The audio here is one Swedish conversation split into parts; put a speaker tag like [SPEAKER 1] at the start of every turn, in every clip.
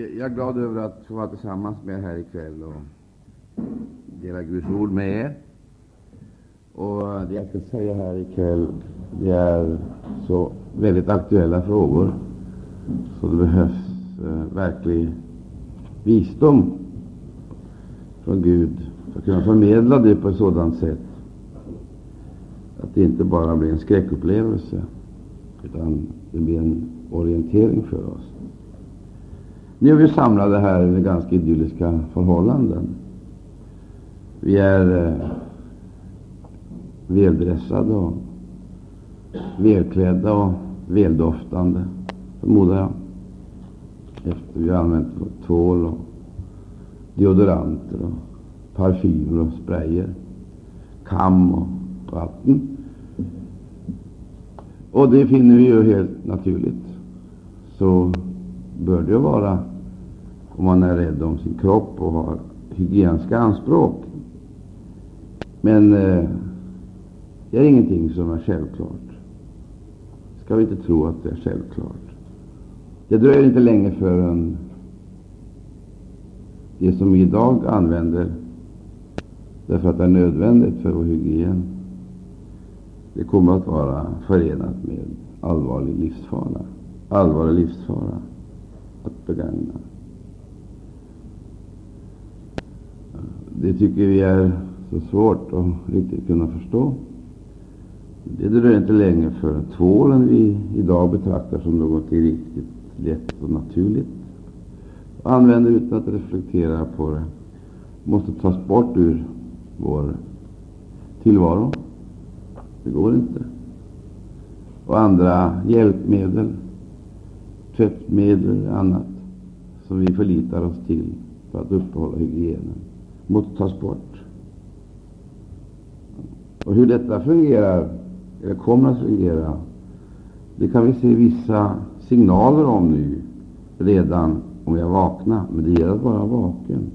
[SPEAKER 1] Jag är glad över att få vara tillsammans med er här ikväll och dela Guds ord med er. Och det jag ska säga här ikväll, det är så väldigt aktuella frågor så det behövs eh, verklig visdom från Gud för att kunna förmedla det på ett sådant sätt att det inte bara blir en skräckupplevelse utan det blir en orientering för oss. Nu är vi samlade här under ganska idylliska förhållanden. Vi är eh, väldressade och välklädda och väldoftande, förmodar jag. Efter vi har använt tvål och deodoranter och parfymer och sprayer, kam och vatten. Och det finner vi ju helt naturligt. Så bör det vara om man är rädd om sin kropp och har hygieniska anspråk. Men eh, det är ingenting som är självklart. Ska vi inte tro att det är självklart. Det dröjer inte länge förrän det som vi idag använder därför att det är nödvändigt för vår hygien, det kommer att vara förenat med allvarlig livsfara. Allvarlig livsfara att begagna. Det tycker vi är så svårt att riktigt kunna förstå. Det dröjer inte länge för tvålen vi idag betraktar som något riktigt lätt och naturligt och använder utan att reflektera på det måste tas bort ur vår tillvaro. Det går inte. Och andra hjälpmedel, tvättmedel och annat som vi förlitar oss till för att uppehålla hygienen måste tas bort. Och hur detta fungerar, eller kommer att fungera, det kan vi se vissa signaler om nu, redan om vi är vakna. Men det gäller att vara vaken,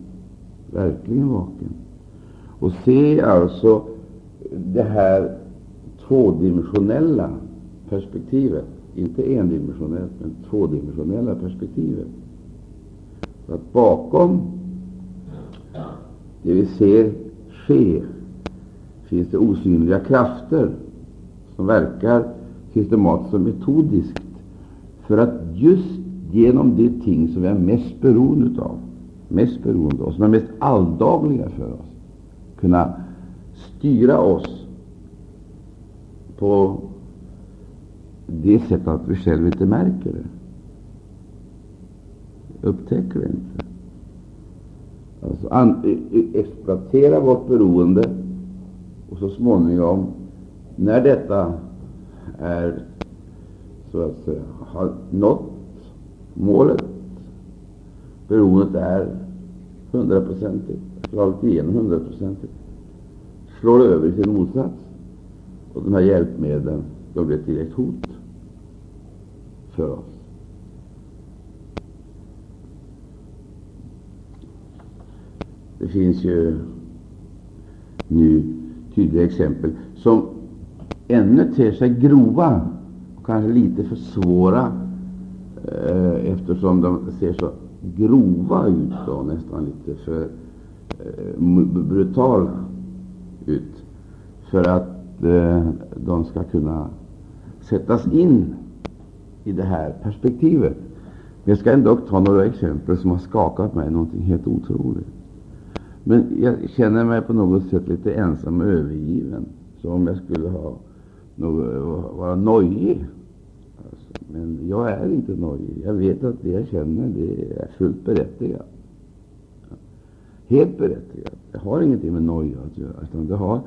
[SPEAKER 1] verkligen vaken. Och se alltså det här tvådimensionella perspektivet, inte endimensionellt, men tvådimensionella perspektivet. Att bakom det vi ser ske finns det osynliga krafter som verkar systematiskt och metodiskt för att just genom de ting som vi är mest beroende av, mest beroende av, som är mest alldagliga för oss, kunna styra oss på det sättet att vi själva inte märker det, upptäcker det inte. Alltså an, e, e, exploatera vårt beroende och så småningom, när detta är så att säga, har nått målet, beroendet är hundraprocentigt, alltså slagit igenom hundraprocentigt, slår över i sin motsats. Och de här hjälpmedlen de blir ett direkt hot för oss. Det finns ju nu tydliga exempel som ännu ter sig grova och kanske lite för svåra eh, eftersom de ser så grova ut och nästan lite för eh, brutala ut för att eh, de ska kunna sättas in i det här perspektivet. Men jag ska ändå ta några exempel som har skakat mig någonting helt otroligt. Men jag känner mig på något sätt lite ensam och övergiven, som om jag skulle ha något, vara nojig. Alltså, men jag är inte nojig. Jag vet att det jag känner det är fullt berättigat. Helt berättigat. Det har ingenting med noja att göra, utan det har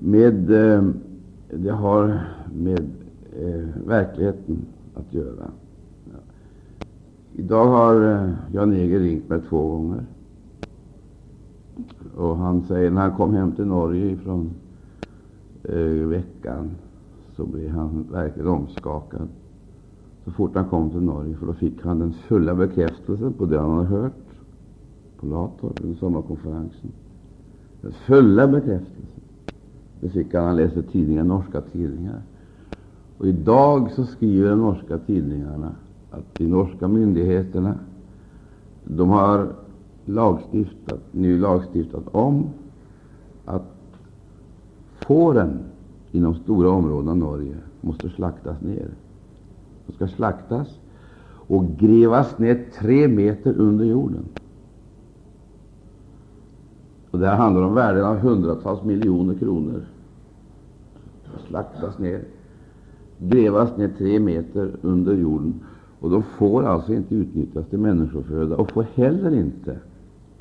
[SPEAKER 1] med, eh, det har med eh, verkligheten att göra. Ja. Idag har eh, Jan Eger ringt mig två gånger. Och han säger när han kom hem till Norge från eh, veckan så blev han verkligen omskakad. Så fort han kom till Norge, för då fick han den fulla bekräftelsen på det han hade hört på Latorp den sommarkonferensen. Den fulla bekräftelsen. Det fick han. Han läste tidningar, norska tidningar. Och idag så skriver de norska tidningarna att de norska myndigheterna de har lagstiftat, nu lagstiftat om att fåren inom stora områden av Norge måste slaktas ner. De ska slaktas och grävas ner tre meter under jorden. Och Det här handlar om värden av hundratals miljoner kronor. Slaktas ner, grävas ner tre meter under jorden. Och De får alltså inte utnyttjas till människoföda och får heller inte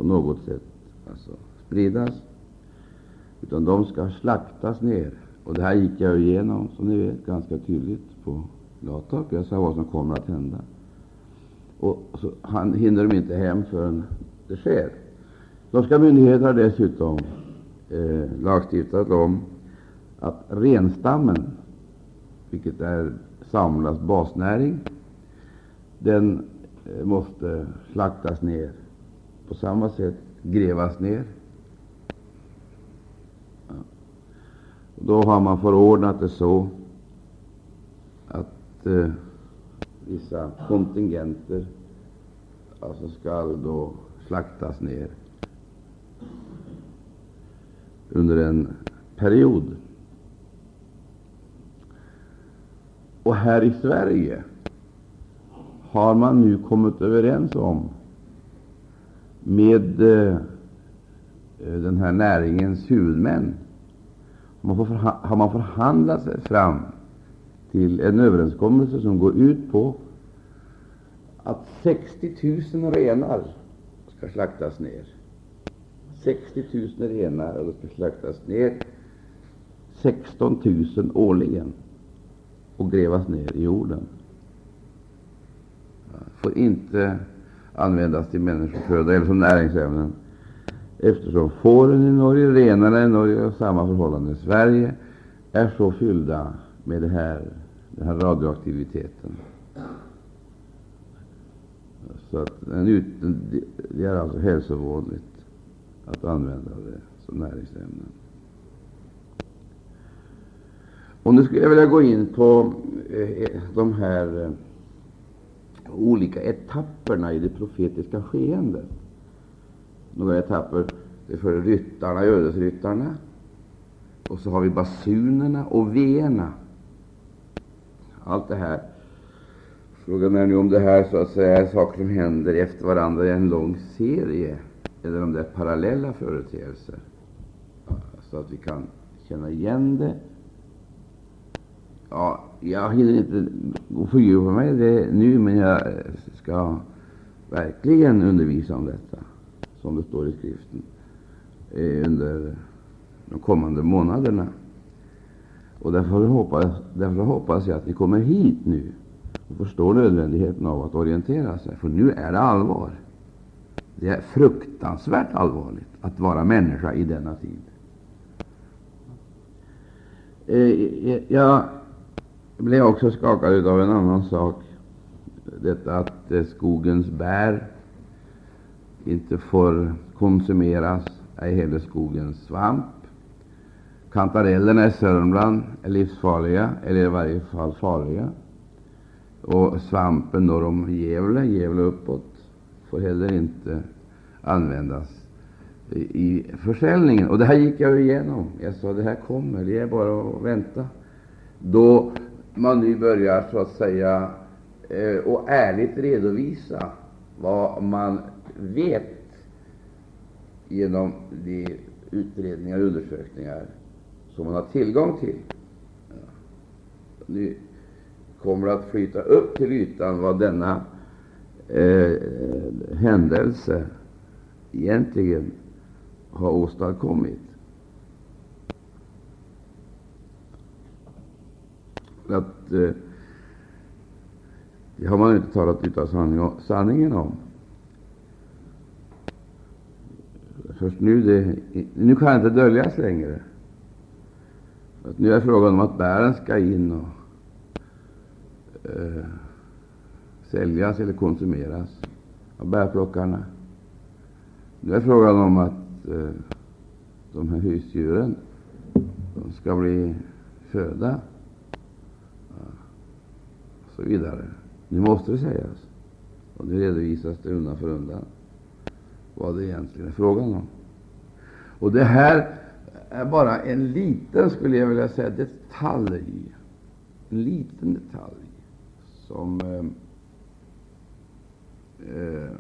[SPEAKER 1] på något sätt alltså, spridas, utan de ska slaktas ner. Och Det här gick jag igenom, som ni vet, ganska tydligt på Latorp. Jag sa vad som kommer att hända. Och så han hinner de inte hem förrän det sker. Då ska har dessutom eh, lagstiftat om att renstammen, vilket är samernas basnäring, den eh, måste slaktas ner. På samma sätt grävas ner. Ja. Då har man förordnat det så att eh, vissa kontingenter alltså skall då slaktas ner under en period. Och här i Sverige har man nu kommit överens om med eh, eh, den här näringens huvudmän man får har man förhandlat sig fram till en överenskommelse som går ut på att 60 000 renar ska slaktas ner. 60 000 renar och det ska slaktas ner 16 000 årligen och grävas ner i jorden. Får inte användas till människoföda eller som näringsämnen eftersom fåren i Norge, renarna i Norge och samma förhållande i Sverige är så fyllda med det här, den här radioaktiviteten. Så att det är alltså hälsovådligt att använda det som näringsämnen. Och nu skulle jag vilja gå in på eh, eh, de här eh, olika etapperna i det profetiska skeendet. Några etapper det är för ryttarna, ödesryttarna. Och så har vi basunerna och veerna. Allt det här. Frågan är nu om det här så att säga är saker som händer efter varandra i en lång serie eller om det är parallella företeelser, så att vi kan känna igen det. Ja, jag hinner inte fördjupa mig i det nu, men jag ska verkligen undervisa om detta, som det står i skriften, eh, under de kommande månaderna. Och därför hoppas, därför hoppas jag att ni kommer hit nu och förstår nödvändigheten av att orientera sig, för nu är det allvar. Det är fruktansvärt allvarligt att vara människa i denna tid. Eh, jag jag blev också skakad av en annan sak, detta att eh, skogens bär inte får konsumeras, ej heller skogens svamp. Kantarellerna i Sörmland är livsfarliga, eller i varje fall farliga. Och svampen norr om Gävle, Gävle uppåt, får heller inte användas i försäljningen. Och det här gick jag igenom. Jag sa det här kommer, det är bara att vänta. Då man nu börjar så att säga eh, och ärligt redovisa vad man vet genom de utredningar och undersökningar som man har tillgång till. Nu kommer det att flyta upp till ytan vad denna eh, händelse egentligen har åstadkommit. Att, eh, det har man inte talat utav sanning, sanningen om. Först nu, det, nu kan det inte döljas längre. Att nu är frågan om att bären ska in och eh, säljas eller konsumeras av bärplockarna. Nu är frågan om att eh, de här husdjuren de ska bli föda så vidare. Nu måste det sägas. Och nu redovisas det undan för undan vad det egentligen är frågan om. Och det här är bara en liten, skulle jag vilja säga, detalj. En liten detalj som eh, eh,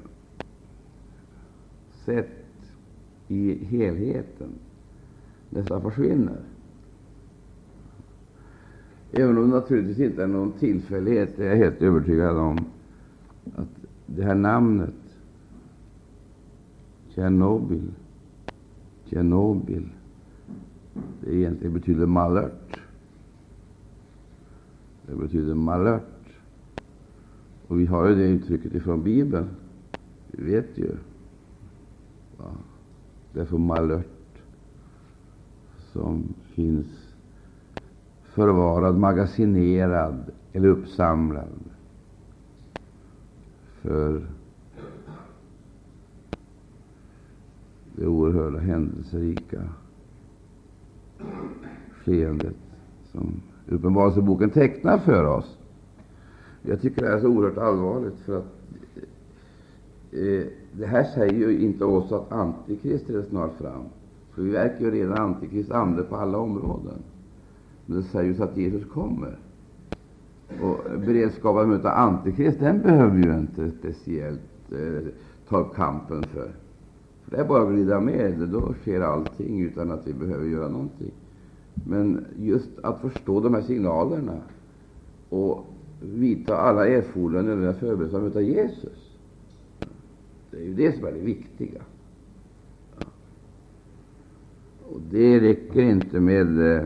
[SPEAKER 1] sett i helheten nästan försvinner. Även om det naturligtvis inte är någon tillfällighet, är jag helt övertygad om att det här namnet Tjernobyl, Tjernobyl, det egentligen betyder malört. Det betyder malört. Och vi har ju det uttrycket ifrån Bibeln. Vi vet ju. Ja, det är för malört som finns förvarad, magasinerad eller uppsamlad för det oerhörda händelserika skeendet som Uppenbarelseboken tecknar för oss. Jag tycker det är så oerhört allvarligt, för att eh, det här säger ju inte oss att Antikrist är snart fram. För vi verkar ju redan Antikrist ande på alla områden. Men det sägs ju att Jesus kommer. Och beredskapen att möta Antikrist, den behöver vi ju inte speciellt eh, ta upp kampen för. för. Det är bara att glida med, då sker allting utan att vi behöver göra någonting. Men just att förstå de här signalerna och vidta alla erforderliga nödvändiga förberedelser att möta Jesus, det är ju det som är det viktiga. Och det räcker inte med eh,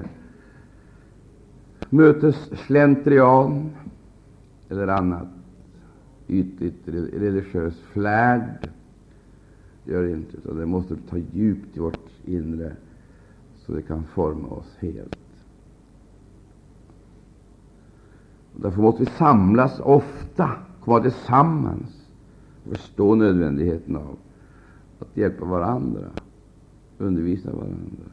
[SPEAKER 1] mötesslentrian eller annat ytligt religiös flärd. Det gör inte, utan det måste ta djupt i vårt inre så det kan forma oss helt. Och därför måste vi samlas ofta, komma tillsammans och förstå nödvändigheten av att hjälpa varandra, undervisa varandra,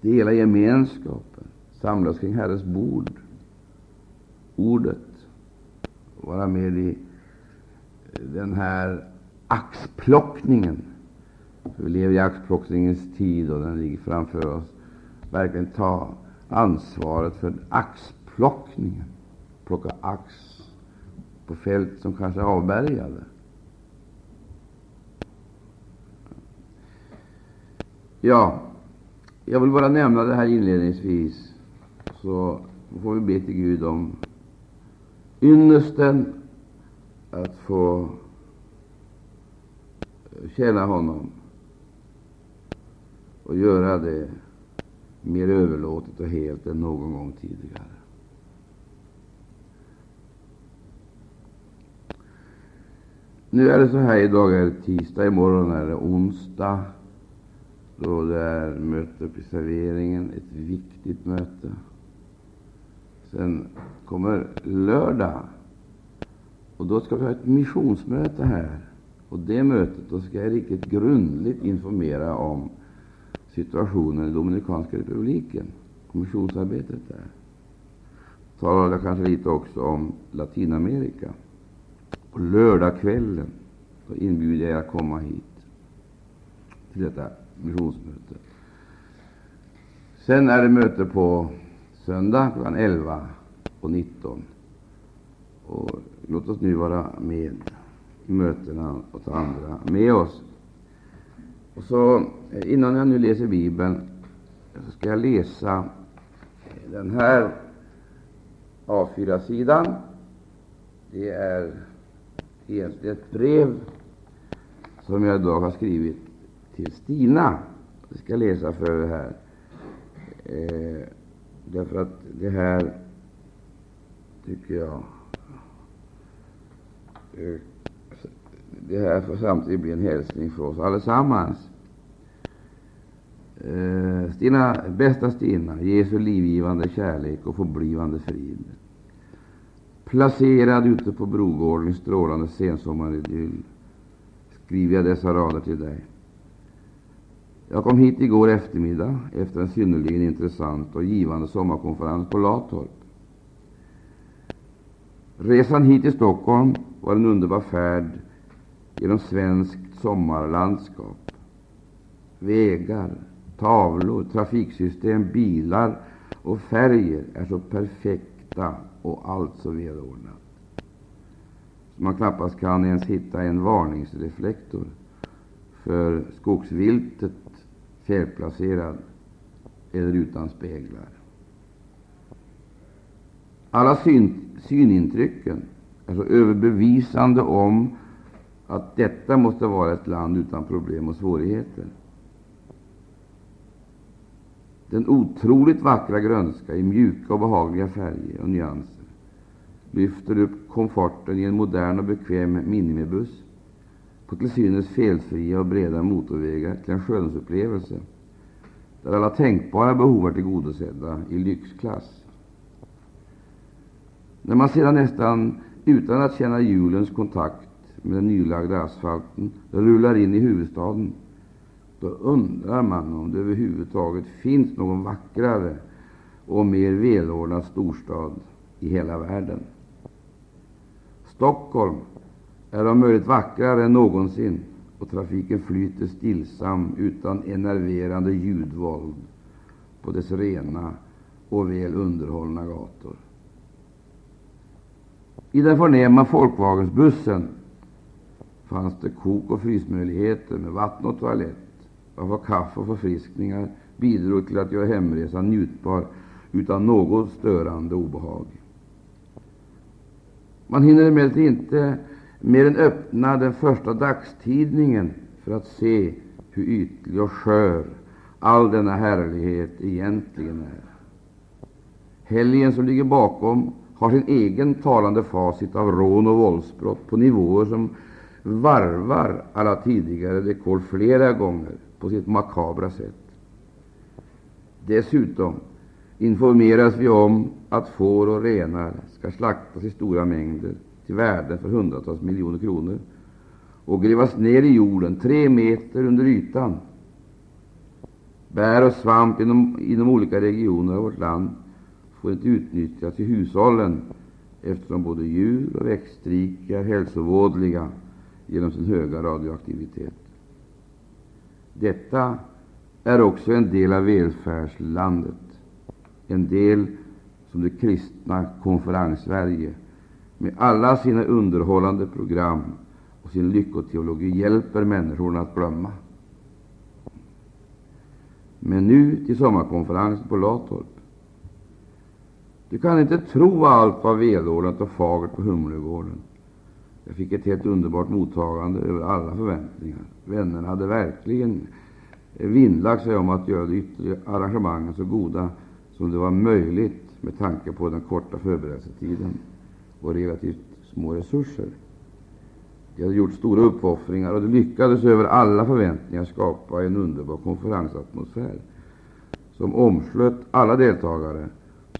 [SPEAKER 1] dela gemenskapen, samlas kring Herrens bord, ordet, och vara med i den här axplockningen för vi lever i axplockningens tid och den ligger framför oss. Verkligen ta ansvaret för axplockningen. Plocka ax på fält som kanske är avbärgade. Ja, jag vill bara nämna det här inledningsvis, så får vi be till Gud om ynnesten att få eh, tjäna honom och göra det mer överlåtet och helt än någon gång tidigare. Nu är det så här, idag är det tisdag, imorgon är det onsdag, då det är möte uppe i serveringen, ett viktigt möte. Sen kommer lördag, och då ska vi ha ett missionsmöte här. Och det mötet, då ska jag riktigt grundligt informera om situationen i Dominikanska republiken, kommissionsarbetet där. Talade kanske lite också om Latinamerika. På lördagskvällen inbjuder jag er att komma hit till detta missionsmöte. Sen är det möte på söndag klockan 11 och 19. Och låt oss nu vara med i mötena och ta andra med oss. Och så, eh, innan jag nu läser Bibeln, så ska jag läsa eh, den här A4-sidan. Det är egentligen ett brev som jag idag har skrivit till Stina. Jag ska läsa för det här. Eh, Därför att det här tycker jag det här får samtidigt bli en hälsning för oss allesammans. Eh, Stina, bästa Stina, Jesu livgivande kärlek och förblivande frid. Placerad ute på Brogården i strålande sensommaridyll skriver jag dessa rader till dig. Jag kom hit igår eftermiddag efter en synnerligen intressant och givande sommarkonferens på Latorp. Resan hit till Stockholm var en underbar färd genom svenskt sommarlandskap. Vägar, tavlor, trafiksystem, bilar och färger är så perfekta och allt så välordnat. att man knappast kan ens hitta en varningsreflektor för skogsviltet felplacerad eller utan speglar. Alla syn, synintrycken är så överbevisande om att detta måste vara ett land utan problem och svårigheter. Den otroligt vackra grönska i mjuka och behagliga färger och nyanser lyfter upp komforten i en modern och bekväm minimibuss på till synes felfria och breda motorvägar till en skönhetsupplevelse där alla tänkbara behov är tillgodosedda i lyxklass. När man sedan nästan utan att känna hjulens kontakt med den nylagda asfalten rullar in i huvudstaden, då undrar man om det överhuvudtaget finns någon vackrare och mer välordnad storstad i hela världen. Stockholm är om möjligt vackrare än någonsin och trafiken flyter stillsam utan enerverande ljudvåld på dess rena och väl underhållna gator. I den förnäma folkvagnsbussen fanns det kok och frysmöjligheter med vatten och toalett, varför kaffe och förfriskningar bidrog till att göra hemresan njutbar utan något störande obehag. Man hinner emellertid inte mer än öppna den första dagstidningen för att se hur ytlig och skör all denna härlighet egentligen är. Helgen som ligger bakom har sin egen talande facit av rån och våldsbrott på nivåer som varvar alla tidigare rekord flera gånger på sitt makabra sätt. Dessutom informeras vi om att får och renar ska slaktas i stora mängder till värden för hundratals miljoner kronor och grävas ner i jorden tre meter under ytan. Bär och svamp inom, inom olika regioner av vårt land får inte utnyttjas i hushållen eftersom både djur och växtrika är hälsovådliga genom sin höga radioaktivitet. Detta är också en del av välfärdslandet, en del som det kristna konferens-Sverige med alla sina underhållande program och sin lyckoteologi hjälper människorna att glömma. Men nu till sommarkonferensen på Latorp. Du kan inte tro vad allt var välordnat och fagert på Humlegården. Jag fick ett helt underbart mottagande över alla förväntningar. Vännerna hade verkligen vinnlagt sig om att göra de yttre arrangemangen så goda som det var möjligt med tanke på den korta förberedelsetiden och relativt små resurser. De hade gjort stora uppoffringar och de lyckades över alla förväntningar skapa en underbar konferensatmosfär som omslöt alla deltagare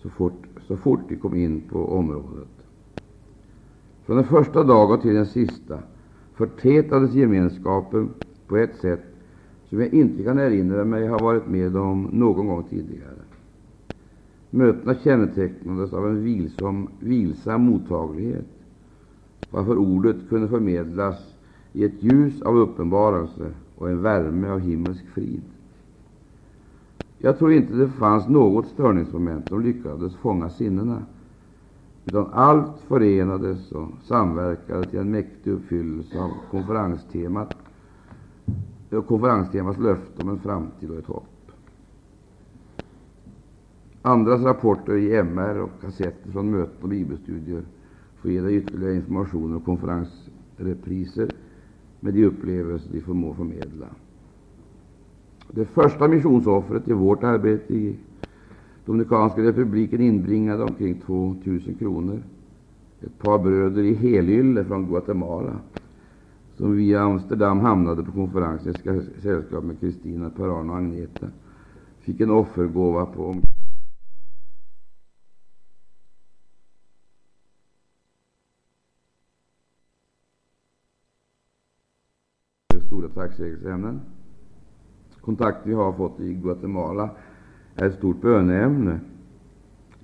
[SPEAKER 1] så fort, så fort de kom in på området. Från den första dagen till den sista förtätades gemenskapen på ett sätt som jag inte kan erinra mig ha varit med om någon gång tidigare. Mötena kännetecknades av en vilsam, vilsam mottaglighet, varför ordet kunde förmedlas i ett ljus av uppenbarelse och en värme av himmelsk frid. Jag tror inte det fanns något störningsmoment som lyckades fånga sinnena, utan allt förenades och samverkade till en mäktig uppfyllelse av konferenstemat, konferenstemats löfte om en framtid och ett hopp. Andras rapporter i MR och kassetter från möten och bibelstudier får ge dig ytterligare information och konferensrepriser med de upplevelser de förmår förmedla. Det första missionsoffret i vårt arbete i Dominikanska republiken inbringade omkring 2 000 kronor. Ett par bröder i helylle från Guatemala som via Amsterdam hamnade på konferensen i sällskap med Kristina, Per-Arne och Agneta fick en offergåva på stora tacksägelseämnen. Vi har fått i Guatemala är ett stort böneämne.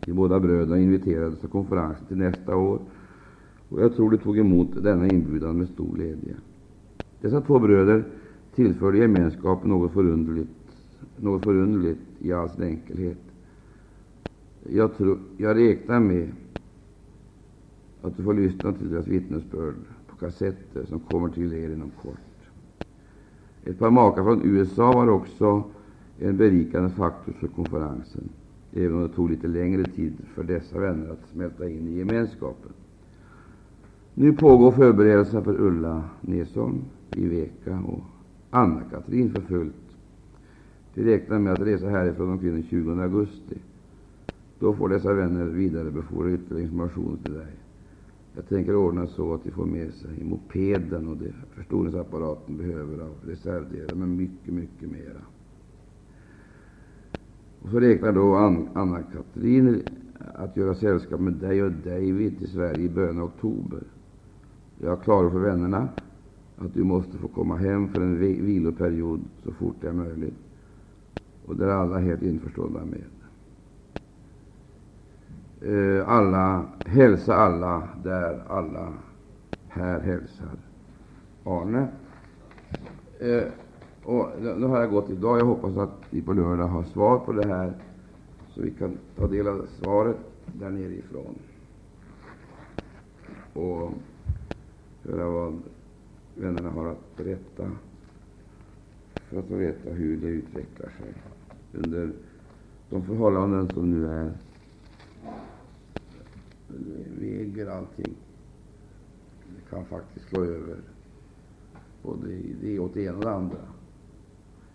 [SPEAKER 1] De båda bröderna inviterades till konferensen till nästa år Och jag tror de tog emot denna inbjudan med stor glädje. Dessa två bröder tillförde gemenskapen något förunderligt, något förunderligt i all sin enkelhet. Jag, tror, jag räknar med att du får lyssna till deras vittnesbörd på kassetter som kommer till er inom kort. Ett par makar från USA var också en berikande faktor för konferensen, även om det tog lite längre tid för dessa vänner att smälta in i gemenskapen. Nu pågår förberedelser för Ulla Nesholm i Veka och Anna-Katrin för fullt. De räknar med att resa härifrån omkring den 20 augusti. Då får dessa vänner vidarebefordra ytterligare information till dig. Jag tänker ordna så att de får med sig mopeden och det förstoringsapparaten behöver av reservdelar, men mycket, mycket mera. Och så räknar då Anna-Katrin att göra sällskap med dig och David till Sverige i början av oktober. Jag klarar för vännerna att du måste få komma hem för en viloperiod så fort det är möjligt. Och det är alla helt införstådda med. Eh, alla, hälsa alla där alla här hälsar. Arne. Eh, och nu har jag gått idag. Jag hoppas att vi på lördag har svar på det här, så vi kan ta del av svaret där nerifrån och höra vad vännerna har att berätta för att få veta hur det utvecklar sig under de förhållanden som nu är väger allting. Det kan faktiskt slå över både det åt det ena och det andra.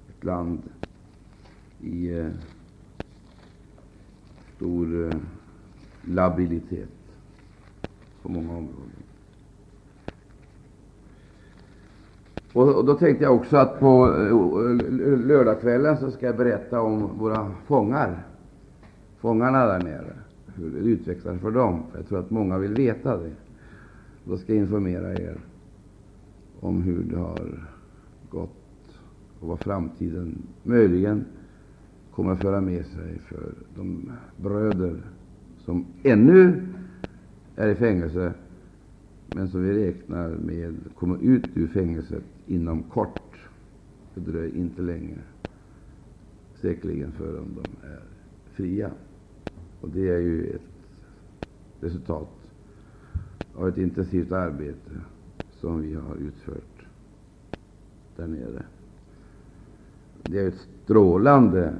[SPEAKER 1] Ett land i eh, stor eh, labilitet på många områden. Och, och, Då tänkte jag också att på eh, lördagskvällen så ska jag berätta om våra fångar, fångarna där nere hur det utvecklar för dem. Jag tror att många vill veta det. Då ska jag informera er om hur det har gått och vad framtiden möjligen kommer att föra med sig för de bröder som ännu är i fängelse, men som vi räknar med kommer ut ur fängelset inom kort. Det dröjer inte länge, säkerligen förrän de är fria. Och det är ju ett resultat av ett intensivt arbete som vi har utfört där nere. Det är ett strålande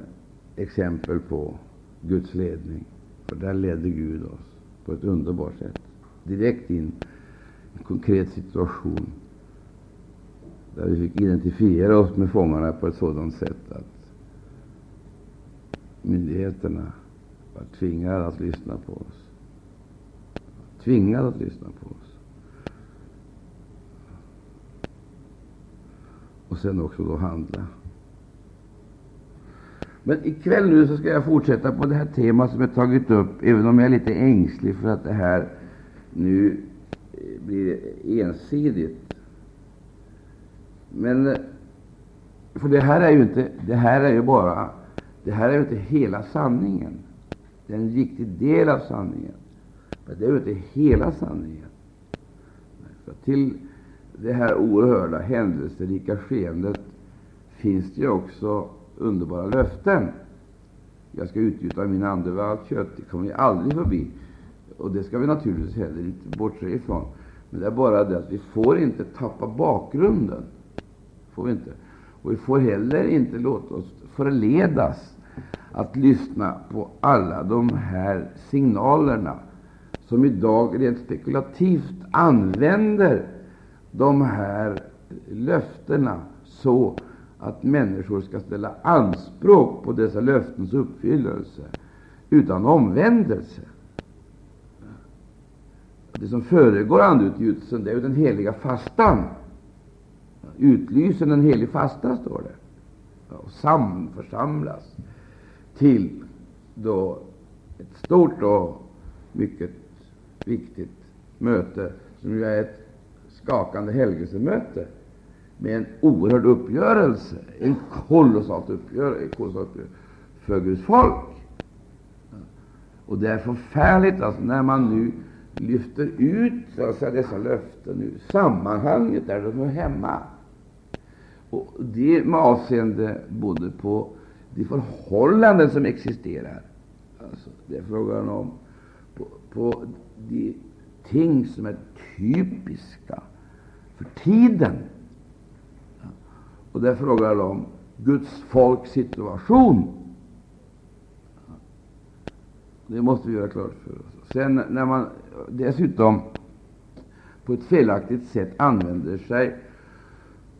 [SPEAKER 1] exempel på Guds ledning, för där ledde Gud oss på ett underbart sätt, direkt in i en konkret situation där vi fick identifiera oss med fångarna på ett sådant sätt att myndigheterna var tvingad att lyssna på oss. Tvingad att lyssna på oss. Och sen också då handla. Men ikväll nu så ska jag fortsätta på det här temat som jag tagit upp, även om jag är lite ängslig för att det här nu eh, blir ensidigt. Men eh, för det här är ju inte, det här är ju bara, det här är ju inte hela sanningen. Det är en viktig del av sanningen. Men det är ju inte hela sanningen. För till det här oerhörda, händelserika skeendet finns det ju också underbara löften. Jag ska utgjuta min ande över allt kött. Det kommer vi aldrig förbi. Och det ska vi naturligtvis heller inte bortse ifrån. Men det är bara det att vi får inte tappa bakgrunden. Får vi inte. Och vi får heller inte låta oss förledas att lyssna på alla de här signalerna som idag rent spekulativt använder de här löftena så att människor ska ställa anspråk på dessa löftens uppfyllelse utan omvändelse. Det som föregår andeutgjutelsen det är ju den heliga fastan. Utlysen den heliga fasta, står det. Och samförsamlas till då ett stort och mycket viktigt möte, som ju är ett skakande helgelsemöte med en oerhörd uppgörelse, en kolossal uppgörelse, uppgörelse för Guds folk. Och det är förfärligt alltså, när man nu lyfter ut så att säga, dessa löften ur sammanhanget där de hör hemma. Och det med avseende både på de förhållanden som existerar, alltså det är frågan om på, på de ting som är typiska för tiden. Och det är frågan om Guds folks situation. Det måste vi göra klart för oss. Sen när man dessutom på ett felaktigt sätt använder sig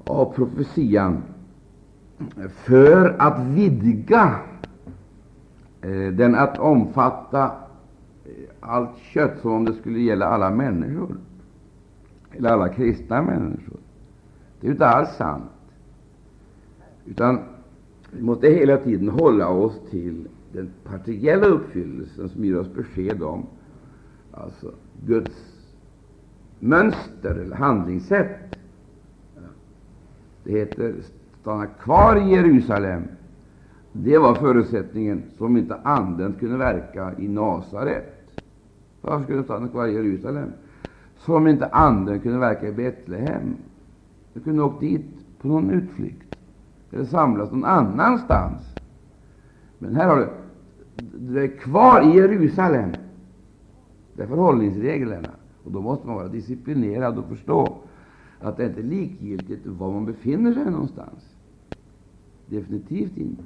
[SPEAKER 1] av profetian för att vidga eh, den att omfatta eh, allt kött, som om det skulle gälla alla människor, eller alla kristna människor. Det är inte alls sant. Utan vi måste hela tiden hålla oss till den partiella uppfyllelsen som ger oss besked om alltså Guds mönster eller handlingssätt. Det heter stanna kvar i Jerusalem. Det var förutsättningen som inte Anden kunde verka i Nasaret. Varför skulle stanna kvar i Jerusalem? Som inte Anden kunde verka i Betlehem. De kunde åkt dit på någon utflykt eller samlas någon annanstans. Men här har du, du är kvar i Jerusalem. Det är förhållningsreglerna. Och då måste man vara disciplinerad och förstå att det inte är likgiltigt var man befinner sig någonstans. Definitivt inte.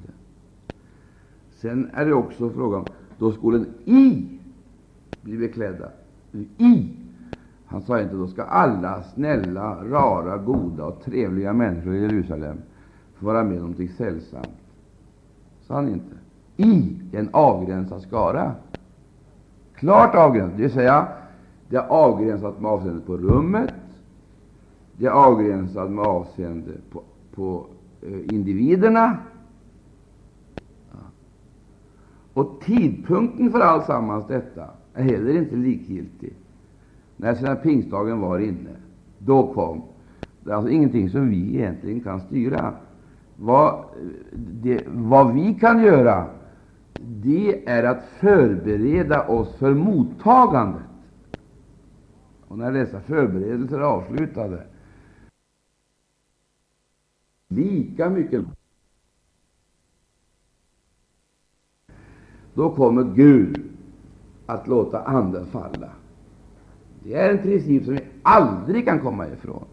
[SPEAKER 1] Sen är det också frågan om då skolen i bli beklädda. I. Han sa inte då ska alla snälla, rara, goda och trevliga människor i Jerusalem få vara med om någonting sällsamt. Sa han inte. I en avgränsad skara. Klart avgränsat, det vill säga det är avgränsat med avseende på rummet, det är avgränsat med avseende på, på eh, individerna. Och tidpunkten för alltsammans detta är heller inte likgiltig. När sedan pingstdagen var inne, då kom det är alltså ingenting som vi egentligen kan styra. Vad, det, vad vi kan göra, det är att förbereda oss för mottagandet. Och när dessa förberedelser är avslutade, lika mycket då kommer Gud att låta Anden falla. Det är en princip som vi aldrig kan komma ifrån.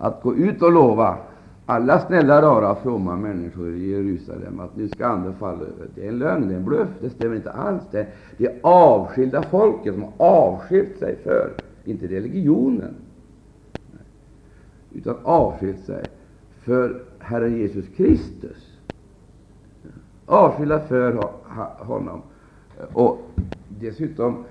[SPEAKER 1] Att gå ut och lova alla snälla, rara, fromma människor i Jerusalem att nu ska Anden falla över. Det är en lögn, det är en bluff, det stämmer inte alls. Det är det avskilda folket som har avskilt sig för, inte religionen, utan avskilt sig för Herren Jesus Kristus. Avskilda för honom. Och dessutom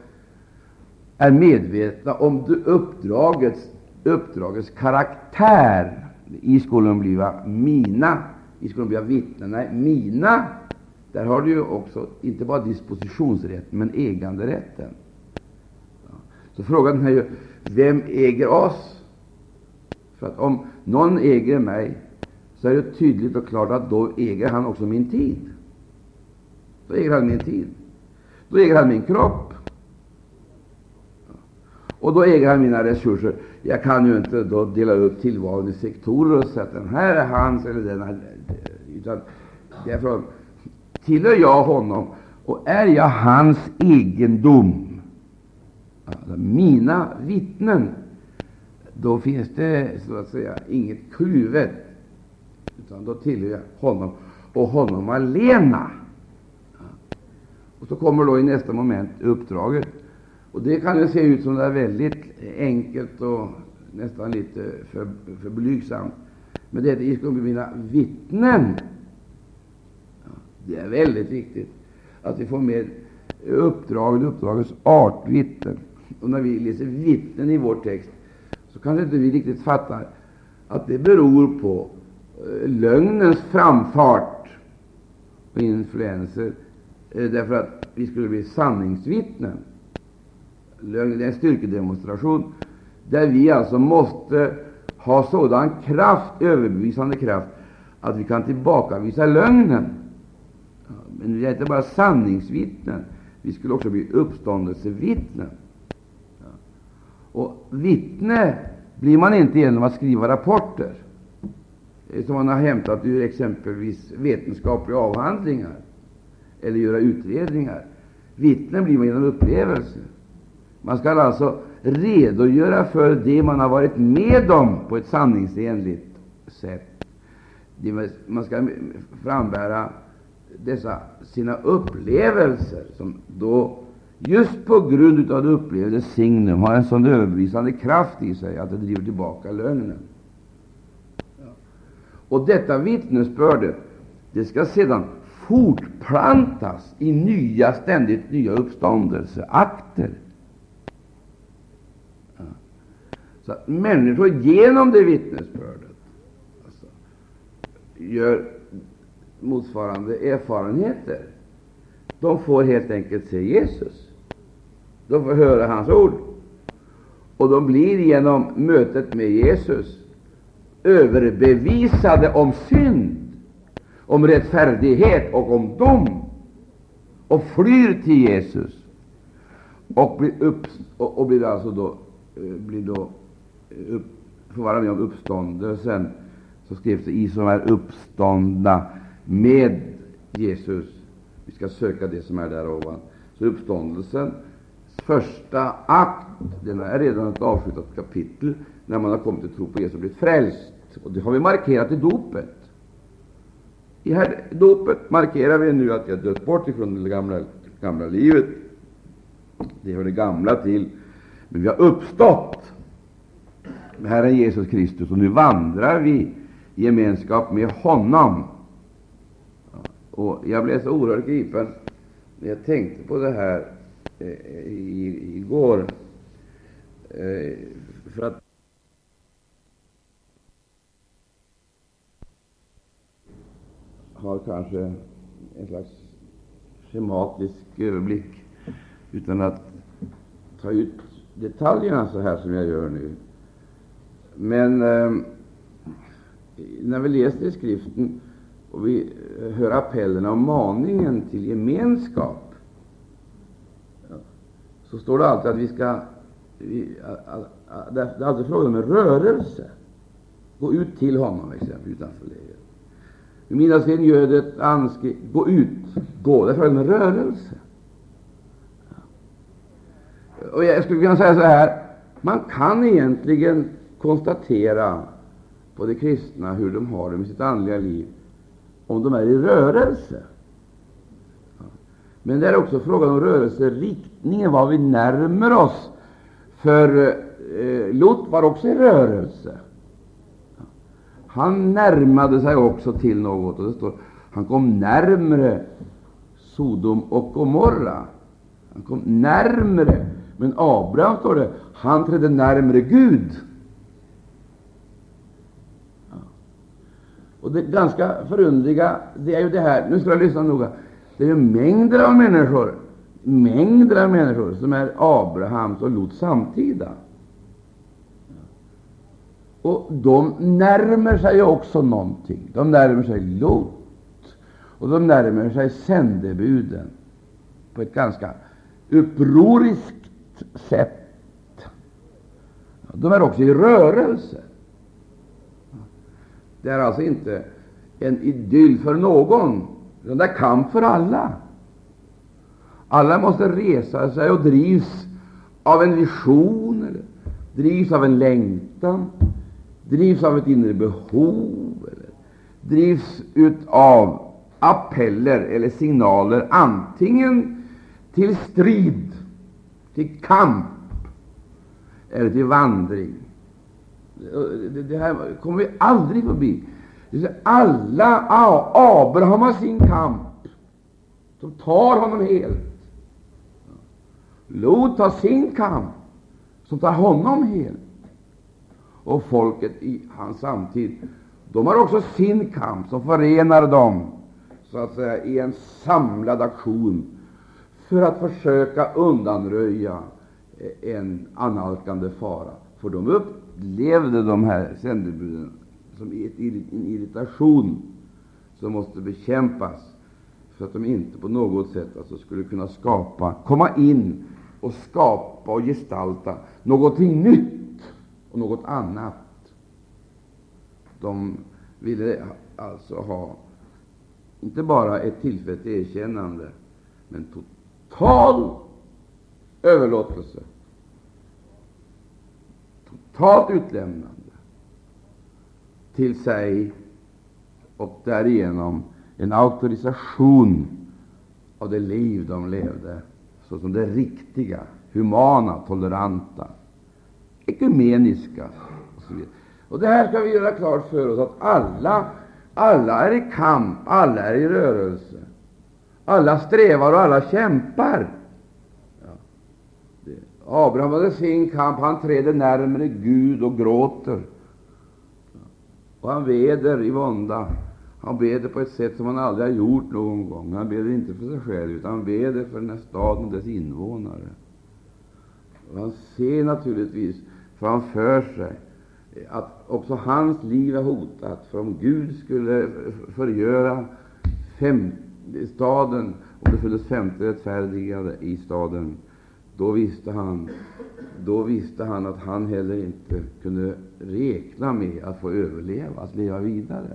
[SPEAKER 1] är medvetna om uppdragets, uppdragets karaktär. I skolan bliva mina, i skolan bliva vittnen. Nej, mina, där har du ju också inte bara dispositionsrätten, men äganderätten. Så frågan är ju, vem äger oss? För att om någon äger mig, så är det tydligt och klart att då äger han också min tid. Då äger han min tid. Då äger han min kropp. Och då äger han mina resurser. Jag kan ju inte då dela upp tillvaron i sektorer och säga att den här är hans eller den här. utan därför tillhör jag honom och är jag hans egendom, alltså mina vittnen, då finns det så att säga inget kluvet, utan då tillhör jag honom och honom alena. Och så kommer då i nästa moment uppdraget. Och det kan ju se ut som det är väldigt enkelt och nästan lite för, för blygsamt. Men det är ska bli mina vittnen. Ja, det är väldigt viktigt att vi får med uppdraget, uppdragets art, vittnen. Och när vi läser vittnen i vår text så kanske inte vi riktigt fattar att det beror på lögnens framfart och influenser, eh, därför att vi skulle bli sanningsvittnen. Lögn är en styrkedemonstration där vi alltså måste ha sådan kraft, överbevisande kraft, att vi kan tillbakavisa lögnen. Men vi är inte bara sanningsvittnen, vi skulle också bli uppståndelsevittnen. Och vittne blir man inte genom att skriva rapporter Eh, som man har hämtat ur exempelvis vetenskapliga avhandlingar eller göra utredningar. Vittnen blir man genom upplevelser. Man skall alltså redogöra för det man har varit med om på ett sanningsenligt sätt. Man skall frambära dessa sina upplevelser, som då just på grund av det upplevde signum har en sån överbevisande kraft i sig att det driver tillbaka lögnen. Och detta vittnesbörd det skall sedan fortplantas i nya, ständigt nya uppståndelseakter. Ja. Så att människor genom det vittnesbördet alltså, gör motsvarande erfarenheter. De får helt enkelt se Jesus. De får höra hans ord. Och de blir genom mötet med Jesus överbevisade om synd, om rättfärdighet och om dom och flyr till Jesus och blir, upp, och, och blir alltså då, eh, blir då eh, upp, får vara med om uppståndelsen. Så skrevs det i som är uppståndna med Jesus. Vi ska söka det som är där ovan. Så uppståndelsen första akt, den är redan ett avslutat kapitel när man har kommit till tro på Jesus och blivit frälst. Alltså, och det har vi markerat i dopet. I här dopet markerar vi nu att vi har dött bort ifrån det gamla, gamla livet. Det hör det gamla till. Men vi har uppstått med Herren Jesus Kristus, och nu vandrar vi i gemenskap med honom. Och Jag blev så oerhört gripen när jag tänkte på det här eh, igår. Eh, för att har kanske en slags schematisk överblick utan att ta ut detaljerna så här som jag gör nu. Men eh, när vi läser i skriften och vi eh, hör appellerna och maningen till gemenskap, så står det alltid att vi ska vi, Det är alltid fråga om en rörelse. Gå ut till honom, exempelvis, utanför lägret. Mina gödet anske, gå ut, gå. Det är fråga om en rörelse. Och jag skulle kunna säga så här, man kan egentligen konstatera på de kristna hur de har det med sitt andliga liv, om de är i rörelse. Men det är också frågan om rörelseriktningen, vad vi närmar oss. För eh, Lot var också i rörelse. Han närmade sig också till något, och det står han kom närmre Sodom och Gomorra. Han kom närmre, men Abraham, står det, han trädde närmre Gud. Och det ganska förundliga det är ju det här, nu ska jag lyssna noga, det är ju mängder av människor, mängder av människor som är Abrahams och Lots samtida. Och de närmar sig också någonting. De närmar sig Lot, och de närmar sig sändebuden på ett ganska upproriskt sätt. De är också i rörelse. Det är alltså inte en idyll för någon, utan det är kamp för alla. Alla måste resa sig och drivs av en vision, eller drivs av en längtan, drivs av ett inre behov, eller drivs av appeller eller signaler, antingen till strid, till kamp eller till vandring. Det här kommer vi aldrig förbi. Alla Abraham har sin kamp, som tar honom helt. Lot har sin kamp, som tar honom helt och folket i hans samtid, de har också sin kamp som förenar dem så att säga i en samlad aktion för att försöka undanröja eh, en analkande fara. För de upplevde de här sändebuden som en irritation som måste bekämpas för att de inte på något sätt alltså skulle kunna skapa, komma in och skapa och gestalta någonting nytt och något annat. De ville alltså ha inte bara ett tillfälligt erkännande, men total överlåtelse, totalt utlämnande till sig och därigenom en auktorisation av det liv de levde såsom det riktiga, humana, toleranta, ekumeniska och Och det här ska vi göra klart för oss, att alla, alla är i kamp, alla är i rörelse. Alla strävar och alla kämpar. Ja. Abraham hade sin kamp, han träder närmare Gud och gråter. Och han veder i vånda. Han beder på ett sätt som han aldrig har gjort någon gång. Han beder inte för sig själv, utan han beder för den här staden och dess invånare. Och han ser naturligtvis framför sig att också hans liv är hotat. För om Gud skulle förgöra fem, staden, om det föddes femte rättfärdigade i staden, då visste han då visste han att han heller inte kunde räkna med att få överleva, att leva vidare.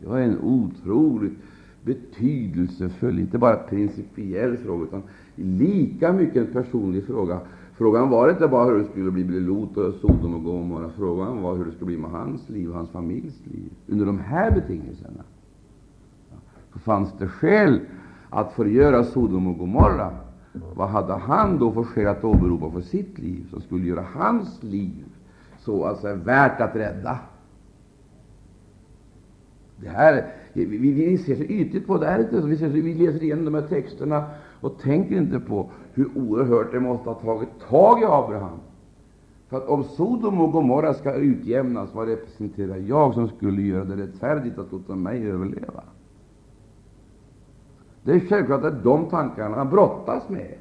[SPEAKER 1] Det var en otroligt betydelsefull, inte bara principiell fråga, utan lika mycket en personlig fråga. Frågan var inte bara hur det skulle bli med Lot och Sodom och Gomorra. Frågan var hur det skulle bli med hans liv och hans familjs liv under de här betingelserna. Så fanns det skäl att förgöra Sodom och Gomorra vad hade han då för skäl att åberopa för sitt liv, som skulle göra hans liv så alltså värt att rädda? Det här, vi, vi, ser så ytligt på det här, vi, ser, vi läser igenom de här texterna och tänker inte på hur oerhört det måste ha tagit tag i Abraham. För att om Sodom och Gomorra ska utjämnas, vad representerar jag som skulle göra det rättfärdigt att låta mig överleva? Det är självklart att de tankarna han brottas med.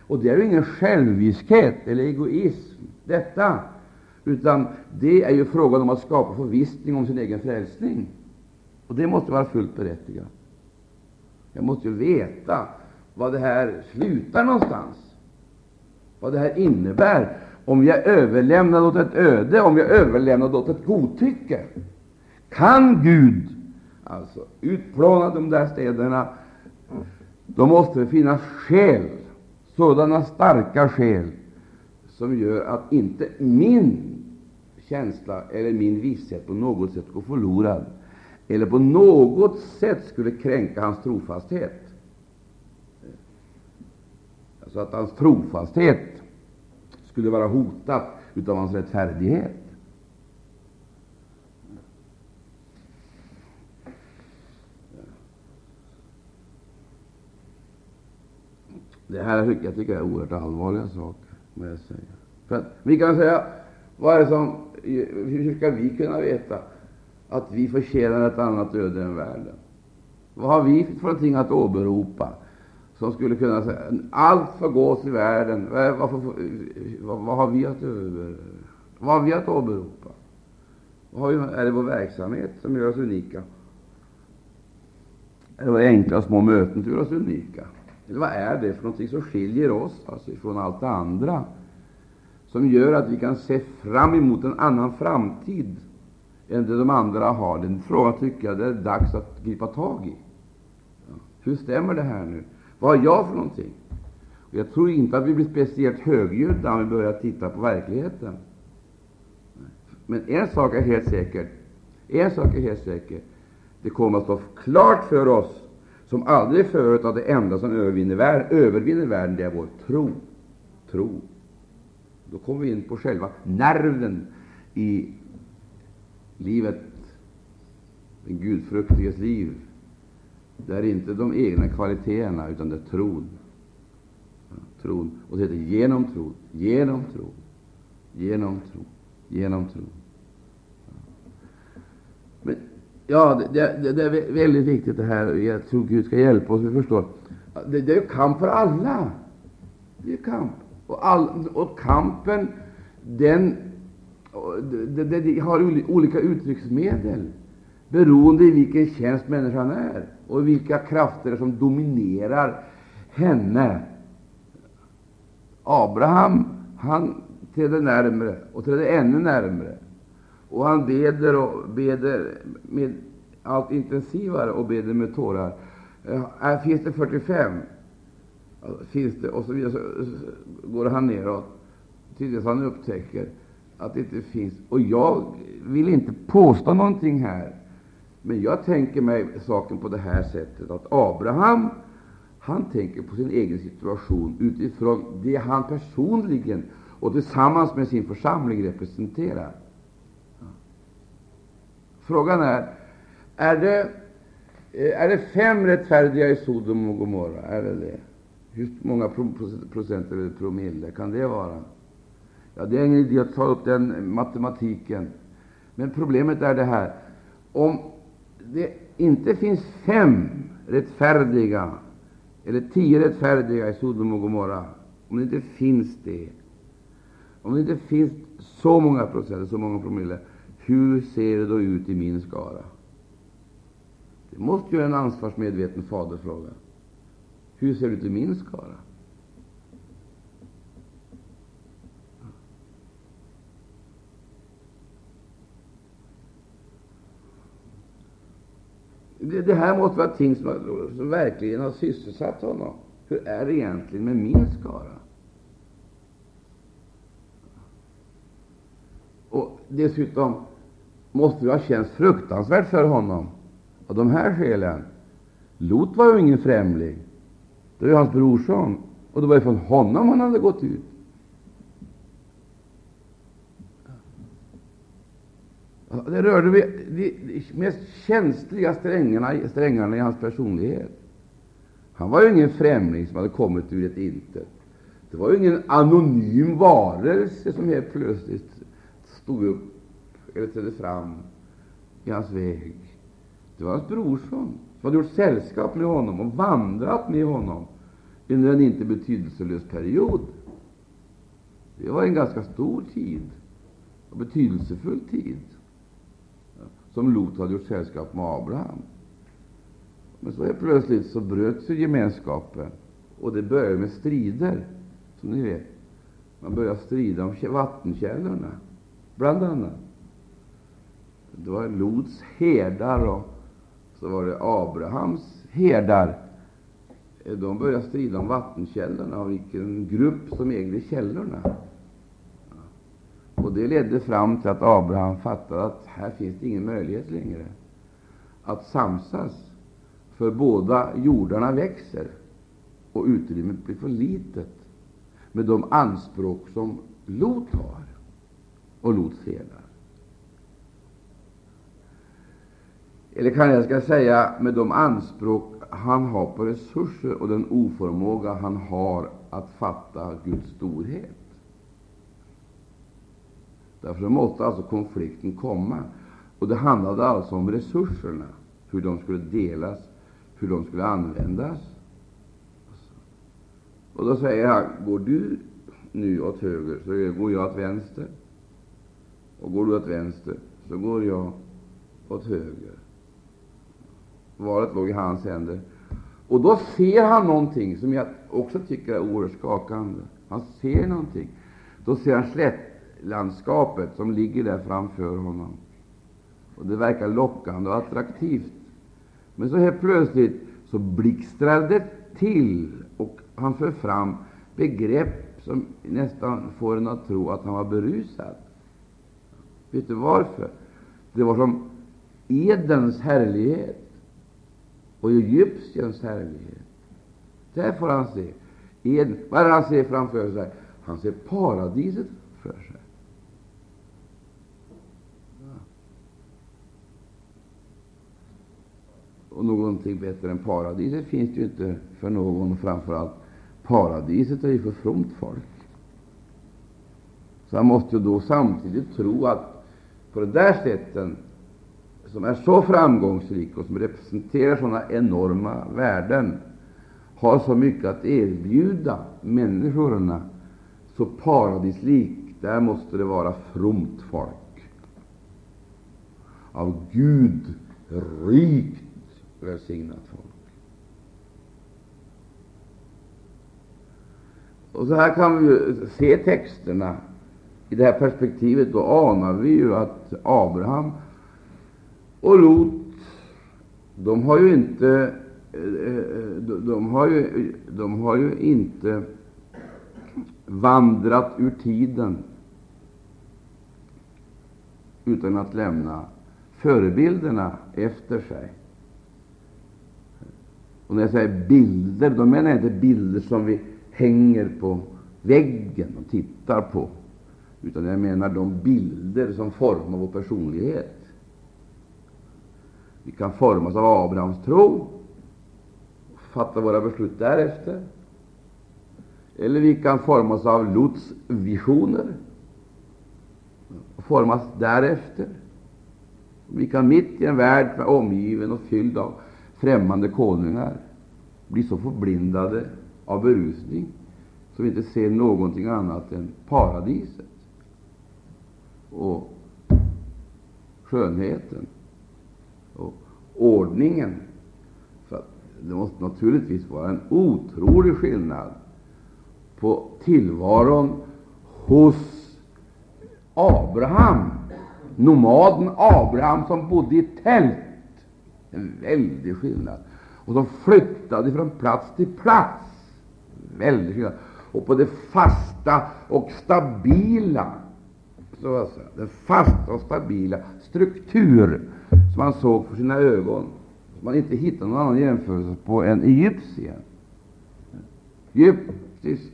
[SPEAKER 1] Och det är ju ingen själviskhet eller egoism, detta, utan det är ju frågan om att skapa förvissning om sin egen frälsning. Och det måste vara fullt berättigat. Jag måste ju veta vad det här slutar någonstans, vad det här innebär, om jag överlämnar åt ett öde, om jag överlämnar åt ett godtycke. Kan Gud alltså utplåna de där städerna då måste det finnas skäl, sådana starka skäl, som gör att inte min känsla eller min visshet på något sätt går förlorad eller på något sätt skulle kränka hans trofasthet så att hans trofasthet skulle vara hotad av hans rättfärdighet. Det här jag tycker jag är oerhört allvarliga saker. Jag säga. För att vi kan säga, vad är det som, hur ska vi kunna veta att vi förtjänar ett annat öde än världen? Vad har vi för någonting att åberopa som skulle kunna säga allt förgås i världen? Varför, vad, vad, har vi att över, vad har vi att åberopa? Vad har vi, är det vår verksamhet som gör oss unika? Är det våra enkla små möten som gör oss unika? Eller vad är det för någonting som skiljer oss alltså från allt det andra, som gör att vi kan se fram emot en annan framtid än det de andra har? Den frågan tycker jag det är dags att gripa tag i. Hur stämmer det här nu? Vad har jag för någonting? Och jag tror inte att vi blir speciellt högljudda om vi börjar titta på verkligheten. Men en sak är helt säker. En sak är helt säker. Det kommer att stå klart för oss som aldrig förut att det enda som övervinner världen, övervinner världen, det är vår tro. Tro. Då kommer vi in på själva nerven i livet, den gudfruktiges liv. Det är inte de egna kvaliteterna, utan det är tron. tron. Och det heter genom tro, genom tro, genom tro, genom tro. Men Ja, det, det, det, är väldigt viktigt det här. Jag tror Gud ska hjälpa oss. Vi förstår. Det, det är kamp för alla. Det är kamp. Och, all, och kampen, den det, det, det har olika uttrycksmedel beroende i vilken tjänst människan är och vilka krafter som dominerar henne. Abraham han trädde närmre och trädde ännu närmre. Och han beder och beder med allt intensivare och beder med tårar. Eh, här finns det 45? Finns det? Och så vidare så, går han neråt tills han upptäcker att det inte finns. Och jag vill inte påstå någonting här, men jag tänker mig saken på det här sättet att Abraham han tänker på sin egen situation utifrån det han personligen och tillsammans med sin församling representerar. Frågan är, är det, eh, är det fem rättfärdiga i Sodom och Gomorra? Är det det? Hur många procent eller promille kan det vara? Ja, det är ingen idé att ta upp den matematiken. Men problemet är det här. Om det inte finns fem rättfärdiga eller tio rättfärdiga i Sodom och Gomorra, om det inte finns det, om det inte finns så många procent, så många promille, hur ser det då ut i min skara? Det måste ju en ansvarsmedveten fader fråga. Hur ser det ut i min skara? Det, det, här måste vara ting som, som verkligen har sysselsatt honom. Hur är det egentligen med min skara? Och dessutom måste det ha känts fruktansvärt för honom av de här skälen. Lot var ju ingen främling. Det var ju hans brorson, och det var ju från honom han hade gått ut. Det rörde vid de mest känsliga strängarna, strängarna i hans personlighet. Han var ju ingen främling som hade kommit ur ett intet. Det var ju ingen anonym varelse som helt plötsligt stod upp eller trädde fram i hans väg. Det var hans brorson som hade gjort sällskap med honom och vandrat med honom under en inte betydelselös period. Det var en ganska stor tid och betydelsefull tid som Lot hade gjort sällskap med Abraham. Men så helt plötsligt så bröts gemenskapen, och det började med strider, som ni vet. Man började strida om vattenkällorna, bland annat. Det var Lots herdar och så var det Abrahams herdar. De började strida om vattenkällorna och vilken grupp som ägde källorna. Och Det ledde fram till att Abraham fattade att här finns det ingen möjlighet längre att samsas, för båda jordarna växer och utrymmet blir för litet med de anspråk som Lot har och Lots herdar. Eller kanske jag ska säga med de anspråk han har på resurser och den oförmåga han har att fatta Guds storhet. Därför måste alltså konflikten komma. Och Det handlade alltså om resurserna, hur de skulle delas, hur de skulle användas. Och Då säger han, går du nu åt höger, så går jag åt vänster. Och går du åt vänster, så går jag åt höger. Valet låg i hans händer. Och då ser han någonting som jag också tycker är oerhört skakande. Han ser någonting. Då ser han slätt landskapet som ligger där framför honom. Och Det verkar lockande och attraktivt. Men så helt plötsligt så blixtrar det till, och han för fram begrepp som nästan får en att tro att han var berusad. Vet du varför? Det var som Edens härlighet och Egyptiens härlighet. Där får han se. Eden. Vad är det han ser framför sig? Han ser paradiset framför sig. Och någonting bättre än paradiset finns det ju inte för någon, framför allt paradiset är ju för fromt folk. Så han måste ju då samtidigt tro att på det där sättet som är så framgångsrik och som representerar sådana enorma värden, har så mycket att erbjuda människorna, så paradislik, där måste det vara fromt folk, av Gud rikt välsignat folk. Och så här kan vi se texterna. I det här perspektivet då anar vi ju att Abraham och Lot, de har ju inte eh, eh, de har ju, de har ju inte vandrat ur tiden utan att lämna förebilderna efter sig. Och när jag säger bilder, då menar jag inte bilder som vi hänger på väggen och tittar på, utan jag menar de bilder som formar vår personlighet. Vi kan formas av Abrahams tro, fatta våra beslut därefter. Eller vi kan formas av Lots visioner och formas därefter. Vi kan mitt i en värld omgiven och fylld av främmande konungar blir så förblindade av berusning så vi inte ser någonting annat än paradiset och skönheten och ordningen. Så det måste naturligtvis vara en otrolig skillnad på tillvaron hos Abraham, nomaden Abraham som bodde i tält. En väldig skillnad. Och de flyttade från plats till plats. Väldig skillnad. Och på det fasta och stabila, så att säga, den fasta och stabila struktur som man såg för sina ögon, som man inte hittade någon annan jämförelse på än Egypten. Egyptisk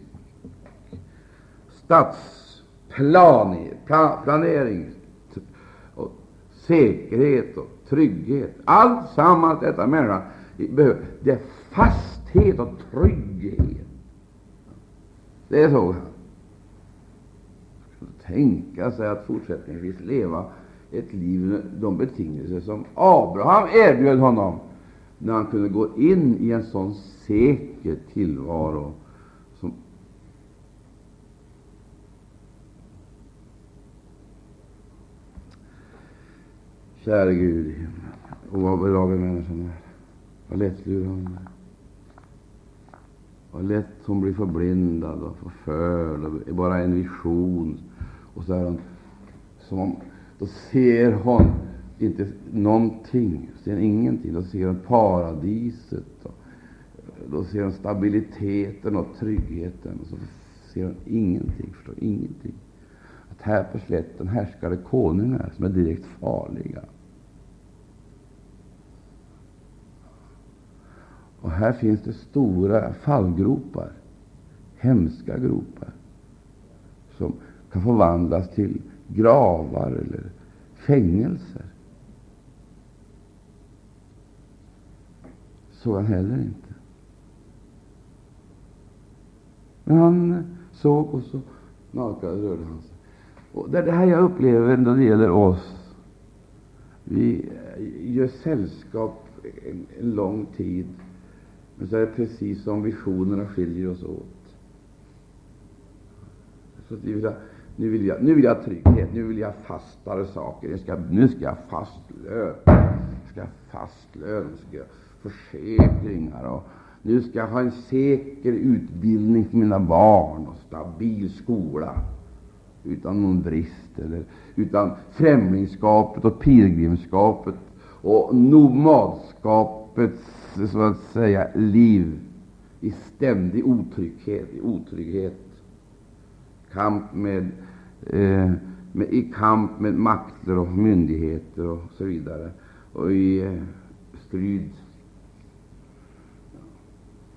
[SPEAKER 1] stadsplanering, och säkerhet och trygghet. Allt sammans detta människan behöver. Det är fasthet och trygghet. Det är så. Tänka sig att fortsättningsvis leva ett liv med de betingelser som Abraham erbjöd honom när han kunde gå in i en sån säker tillvaro som Käre Gud i himlen, och vad bedrager människan är. Vad lättlurad hon är. Vad lätt hon blir förblindad och förförd och bara en vision. Och så är hon som om, då ser hon inte någonting, ser ingenting. Då ser hon paradiset, och då ser hon stabiliteten och tryggheten. Och så ser hon ingenting, förstår ingenting. Här på slätten härskar konungar som är direkt farliga. Och här finns det stora fallgropar, hemska gropar, som kan förvandlas till gravar eller fängelser. Såg han heller inte. Men han såg, och så nakade rörde han sig. Och det är det här jag upplever när det gäller oss. Vi gör sällskap en, en lång tid men så är det precis som visionerna skiljer oss åt. Så att vi vill ha, nu, vill jag, nu vill jag ha trygghet, nu vill jag ha fastare saker. Jag ska, nu ska jag ha fast lön, jag ska ha fast lön, ska jag försäkringar och nu ska jag ha en säker utbildning för mina barn och stabil skola utan någon brist, eller utan främlingskapet och pilgrimskapet och nomadskapets så att säga liv i ständig otrygghet, i otrygghet, kamp med, eh, med, i kamp med makter och myndigheter och så vidare, och i eh, strid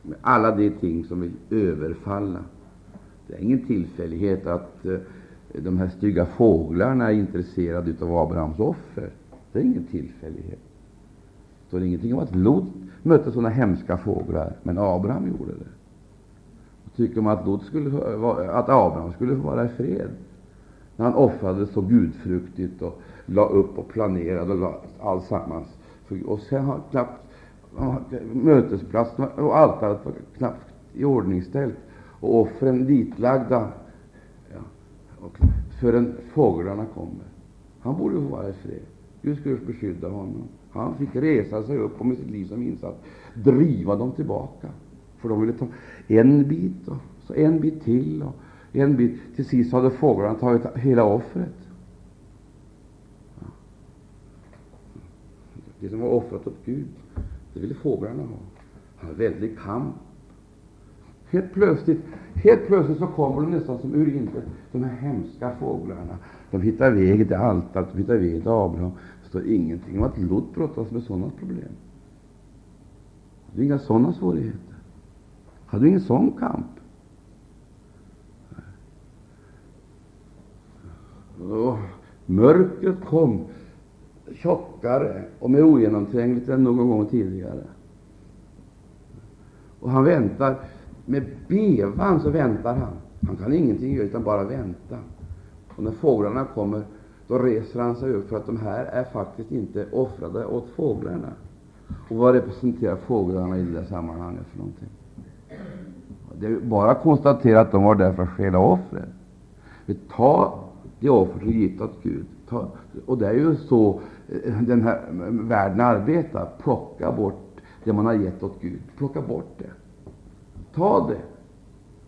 [SPEAKER 1] med alla de ting som vill överfalla. Det är ingen tillfällighet att eh, de här stygga fåglarna är intresserade av Abrahams offer. Det är ingen tillfällighet. Det står ingenting om att Lot mötte sådana hemska fåglar, men Abraham gjorde det. Och tycker man att, Lot skulle, att Abraham skulle få vara i fred när han offrade så gudfruktigt och la upp och planerade och la allsammans. Och sen har knappt mötesplatsen och altaret var knappt iordningställt och offren ditlagda och förrän fåglarna kommer. Han borde få vara i fred. Gud skulle beskydda honom. Han fick resa sig upp och med sitt liv som insats driva dem tillbaka. För de ville ta en bit och Så en bit till och en bit. Till sist hade fåglarna tagit hela offret. Det som var offrat åt Gud, det ville fåglarna ha. Han hade väldig kamp. Helt plötsligt, helt plötsligt så kommer de nästan som ur intet, de här hemska fåglarna. De hittar vägen till altaret, de hittar vägen till Abraham. Det står ingenting om att Lot brottas med sådana problem. Hade inga sådana svårigheter. Hade ingen sån kamp. Och mörkret kom tjockare och mer ogenomträngligt än någon gång tidigare. Och han väntar. Med bevan så väntar han. Han kan ingenting göra utan bara vänta. Och när fåglarna kommer, då reser han sig upp, för att de här är faktiskt inte offrade åt fåglarna. Och vad representerar fåglarna i det där sammanhanget för någonting? Det är bara att konstatera att de var där för att stjäla offret. Ta det offer du givit åt Gud. Ta, och det är ju så eh, den här världen arbetar. Plocka bort det man har gett åt Gud. Plocka bort det. Ta det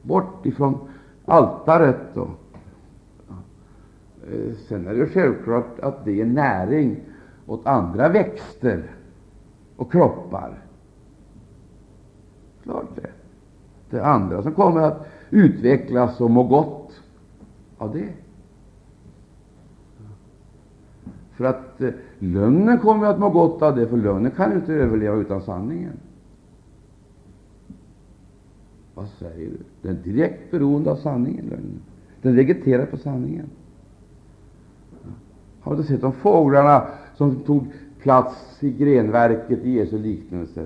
[SPEAKER 1] bort ifrån altaret. Och, eh, sen är det självklart att det är näring åt andra växter och kroppar. Klart det. Det är andra som kommer att utvecklas och må gott av det. För att eh, lögnen kommer att må gott av det, för lögnen kan inte överleva utan sanningen. Vad säger du? Den är direkt beroende av sanningen, lögnen. Den vegeterar på sanningen. Har du sett de fåglarna som tog plats i grenverket i Jesu liknelse?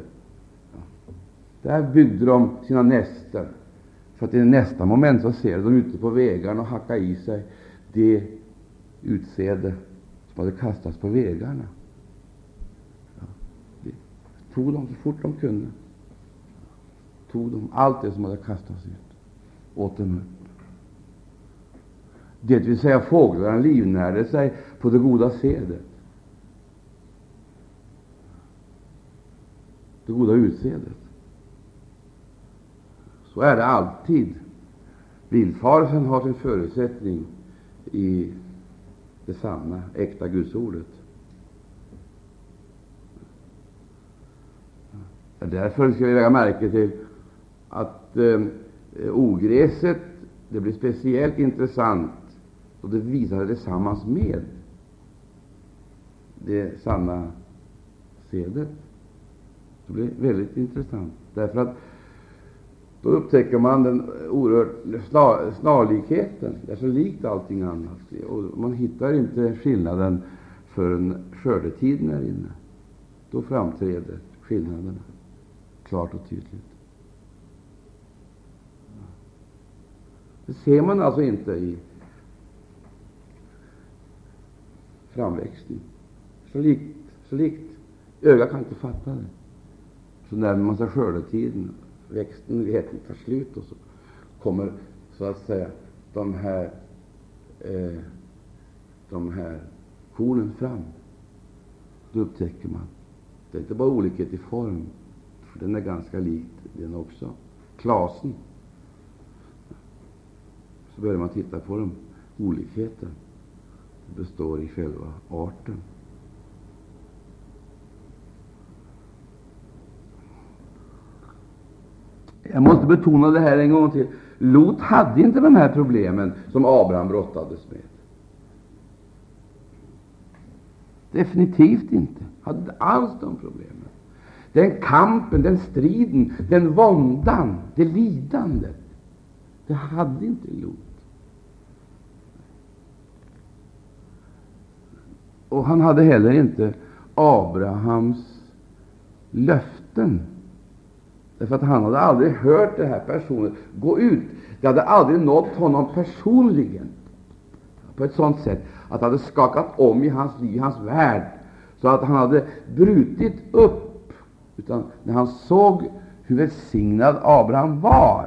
[SPEAKER 1] Där byggde de sina nästen. För att i nästa moment så ser de ute på vägarna och hackar i sig det utsäde som hade kastats på vägarna. Det tog de så fort de kunde. Tog de allt det som hade kastats ut, åt dem upp. Det vill säga fåglarna livnärde sig på det goda sedet, Det goda utsedet. Så är det alltid. Villfarelsen har sin förutsättning i det sanna, äkta Gudsordet. Därför ska vi lägga märke till att eh, ogräset det blir speciellt intressant då det visar sig tillsammans med det sanna sedet. Det blir väldigt intressant, därför att då upptäcker man den oerhört snarlikheten. Det är så likt allting annat. Och man hittar inte skillnaden förrän skördetiden är inne. Då framträder skillnaderna klart och tydligt. Det ser man alltså inte i framväxten. Så likt, så likt. Ögat kan inte fatta det. Så närmar man sig skördetiden växten växten tar slut och så kommer så att säga de här, eh, de här kornen fram. Då upptäcker man det är inte bara olikhet i form, för den är ganska lik den också. Klasen. Så börjar man titta på dem. Olikheten det består i själva arten. Jag måste betona det här en gång till. Lot hade inte de här problemen som Abraham brottades med. Definitivt inte. Hade inte alls de problemen. Den kampen, den striden, den våndan, det lidandet, det hade inte Lot. Och han hade heller inte Abrahams löften Därför att han hade aldrig hört den här personen gå ut. Det hade aldrig nått honom personligen på ett sådant sätt att det hade skakat om i hans liv, i hans värld, så att han hade brutit upp. Utan när han såg hur välsignad Abraham var,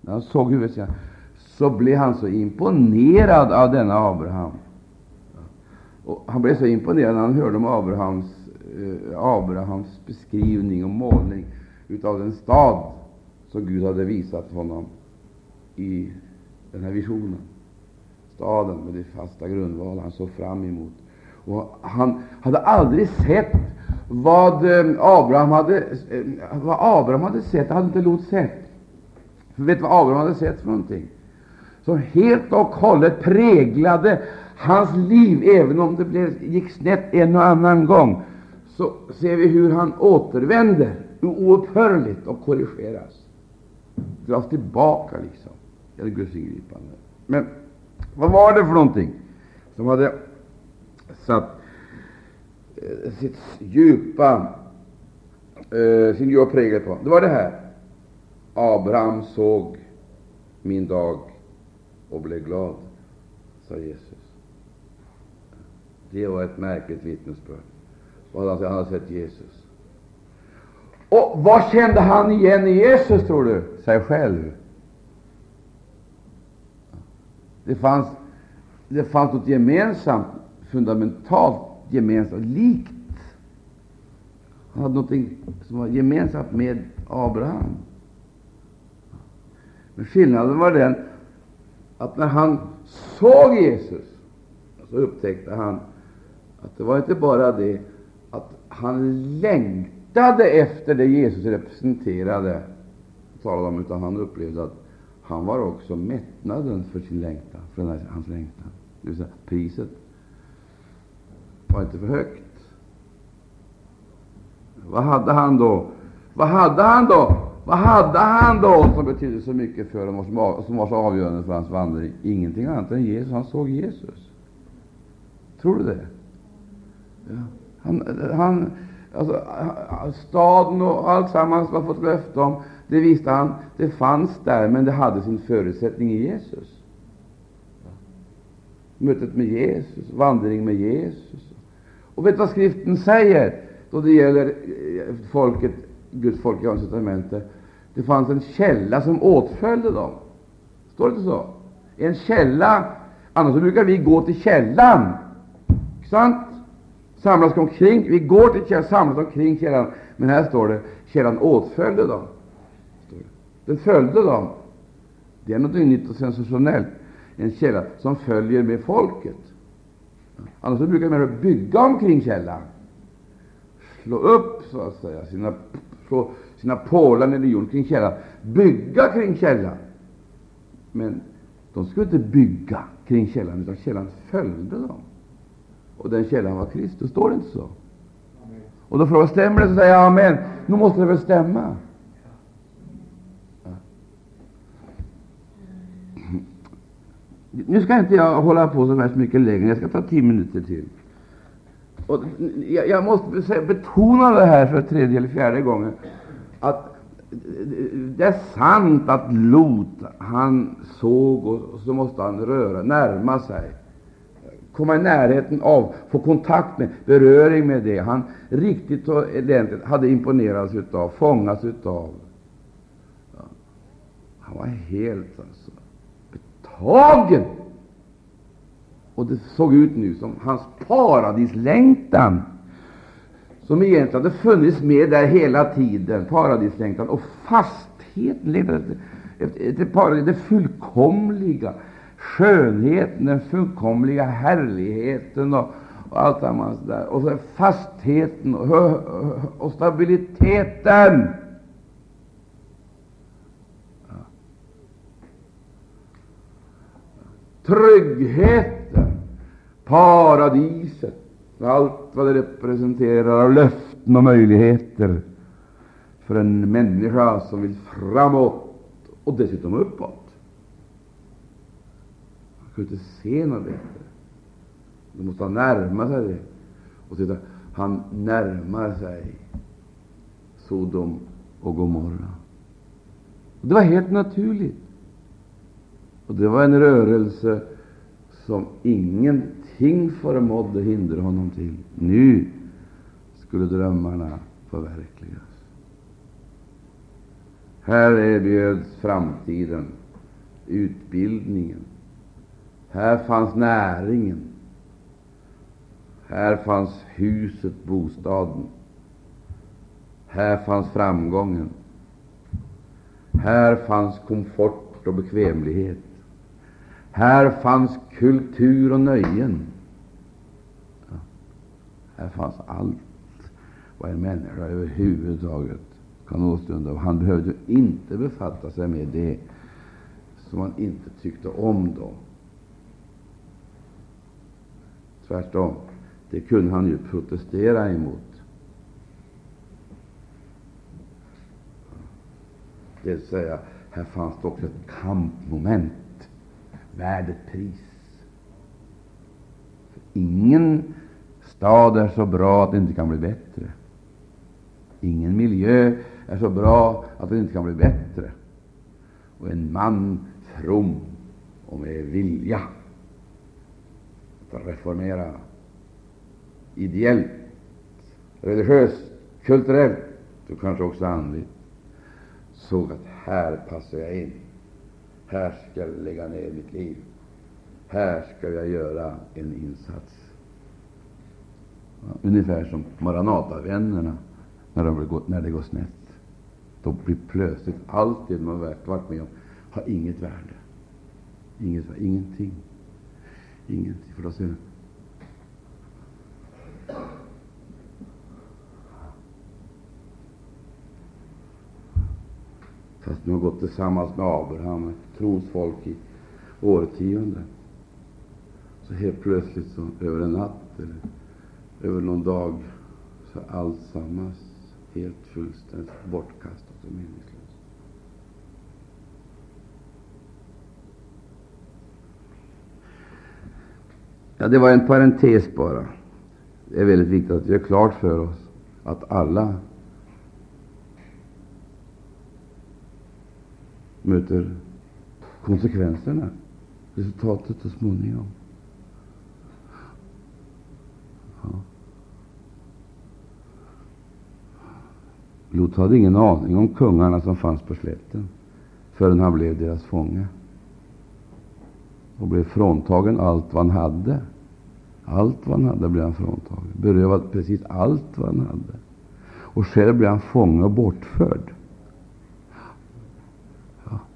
[SPEAKER 1] när han såg hur välsignad, så blev han så imponerad av denna Abraham. Och han blev så imponerad när han hörde om Abrahams, eh, Abrahams beskrivning och målning utav den stad som Gud hade visat honom i den här visionen. Staden med de fasta grundvalar han såg fram emot. Och han hade aldrig sett vad eh, Abraham hade, eh, vad Abraham hade sett, hade inte Lot sett. För vet du vad Abraham hade sett för någonting? Som helt och hållet präglade hans liv, även om det blev, gick snett en och annan gång. Så ser vi hur han återvänder oupphörligt och korrigeras. Dras tillbaka, liksom. Det är Guds ingripande. Men vad var det för någonting som hade satt eh, sitt djupa, eh, sin djupa prägel på? Det var det här. Abraham såg min dag och blev glad, sa Jesus. Det var ett märkligt vittnesbörd. Han hade sett Jesus. Och vad kände han igen i Jesus, tror du? Sig själv. Det fanns, det fanns något gemensamt, fundamentalt gemensamt, likt. Han hade något som var gemensamt med Abraham. Men skillnaden var den att när han såg Jesus, så upptäckte han att det var inte bara det att han längtade efter det Jesus representerade, talade om, utan han upplevde att han var också mättnaden för sin längtan, för den här, hans längtan. Det vill säga, priset var inte för högt. Vad hade han då? Vad hade han då? Vad hade han då som betydde så mycket för honom och som var, som var så avgörande för hans vandring? Ingenting annat än Jesus. Han såg Jesus. Tror du det? Ja. Han, han, alltså, staden och allt sammans man fått löfte om, det visste han, det fanns där, men det hade sin förutsättning i Jesus. Mötet med Jesus, vandring med Jesus. Och vet du vad Skriften säger då det gäller eh, folket, Guds folk i Gamla testamentet? Det fanns en källa som åtföljde dem. Står det inte så? En källa. Annars brukar vi gå till källan. Sant? Samlas omkring. Vi går till källan, samlas omkring källan. Men här står det källan åtföljde dem. Den följde dem. Det är något nytt och sensationellt. En källa som följer med folket. Annars brukar man bygga omkring källan. Slå upp så att säga sina, slå sina pålar nere i jorden kring källan. Bygga kring källan. Men de skulle inte bygga kring källan, utan källan följde dem. Och den källan var Kristus. Står det inte så? Och då frågar stämmer det? Så säger jag amen. Nu måste det väl stämma? Nu ska inte jag hålla på så värst mycket längre. Jag ska ta tio minuter till. Och jag, jag måste betona det här för tredje eller fjärde gången, att det är sant att Lot, han såg och så måste han röra, närma sig, komma i närheten av, få kontakt med, beröring med det han riktigt och ordentligt hade imponerats utav, fångats utav. Han var helt alltså betagen. Och det såg ut nu som hans paradislängtan, som egentligen hade funnits med där hela tiden, paradislängtan och fastheten, efter paradis, det fullkomliga, skönheten, den fullkomliga härligheten och, och allt annat där. Och så fastheten och, och stabiliteten. tryggheten, paradiset, allt vad det representerar av löften och möjligheter för en människa som vill framåt och dessutom uppåt. Man kan inte se något bättre. Då måste han närma sig det. Och titta, han närmar sig Sodom och Gomorra. Det var helt naturligt. Och det var en rörelse som ingen ingenting förmådde hindra honom till. Nu skulle drömmarna förverkligas. Här erbjöds framtiden, utbildningen. Här fanns näringen. Här fanns huset, bostaden. Här fanns framgången. Här fanns komfort komfort och bekvämlighet. Här fanns kultur och nöjen. Ja. Här fanns allt vad en människa överhuvudtaget kan åstunda. Och han behövde inte befatta sig med det som han inte tyckte om då. Tvärtom, det kunde han ju protestera emot. Det vill säga, här fanns det också ett kampmoment värd ett pris. Ingen stad är så bra att det inte kan bli bättre. Ingen miljö är så bra att det inte kan bli bättre. Och en man from och med vilja att reformera ideellt, religiöst, kulturellt och kanske också andligt såg att här passar jag in. Här ska jag lägga ner mitt liv. Här ska jag göra en insats. Ungefär som Maranatavännerna när, de när det går snett. Då blir plötsligt allt det de har varit med om har inget värde. Inget, ingenting. Ingenting. För då Fast nu har gått tillsammans med Abraham, Trons folk i årtionden. Så helt plötsligt, så, över en natt eller över någon dag, så är allt sammans helt fullständigt bortkastat och meningslöst. Ja, det var en parentes bara. Det är väldigt viktigt att vi gör klart för oss att alla möter konsekvenserna, resultatet så småningom. Ja. Lot hade ingen aning om kungarna som fanns på slätten förrän han blev deras fånge och blev fråntagen allt vad han hade. Allt vad han hade blev han fråntagen, berövad precis allt vad han hade. Och själv blev han fånge och bortförd.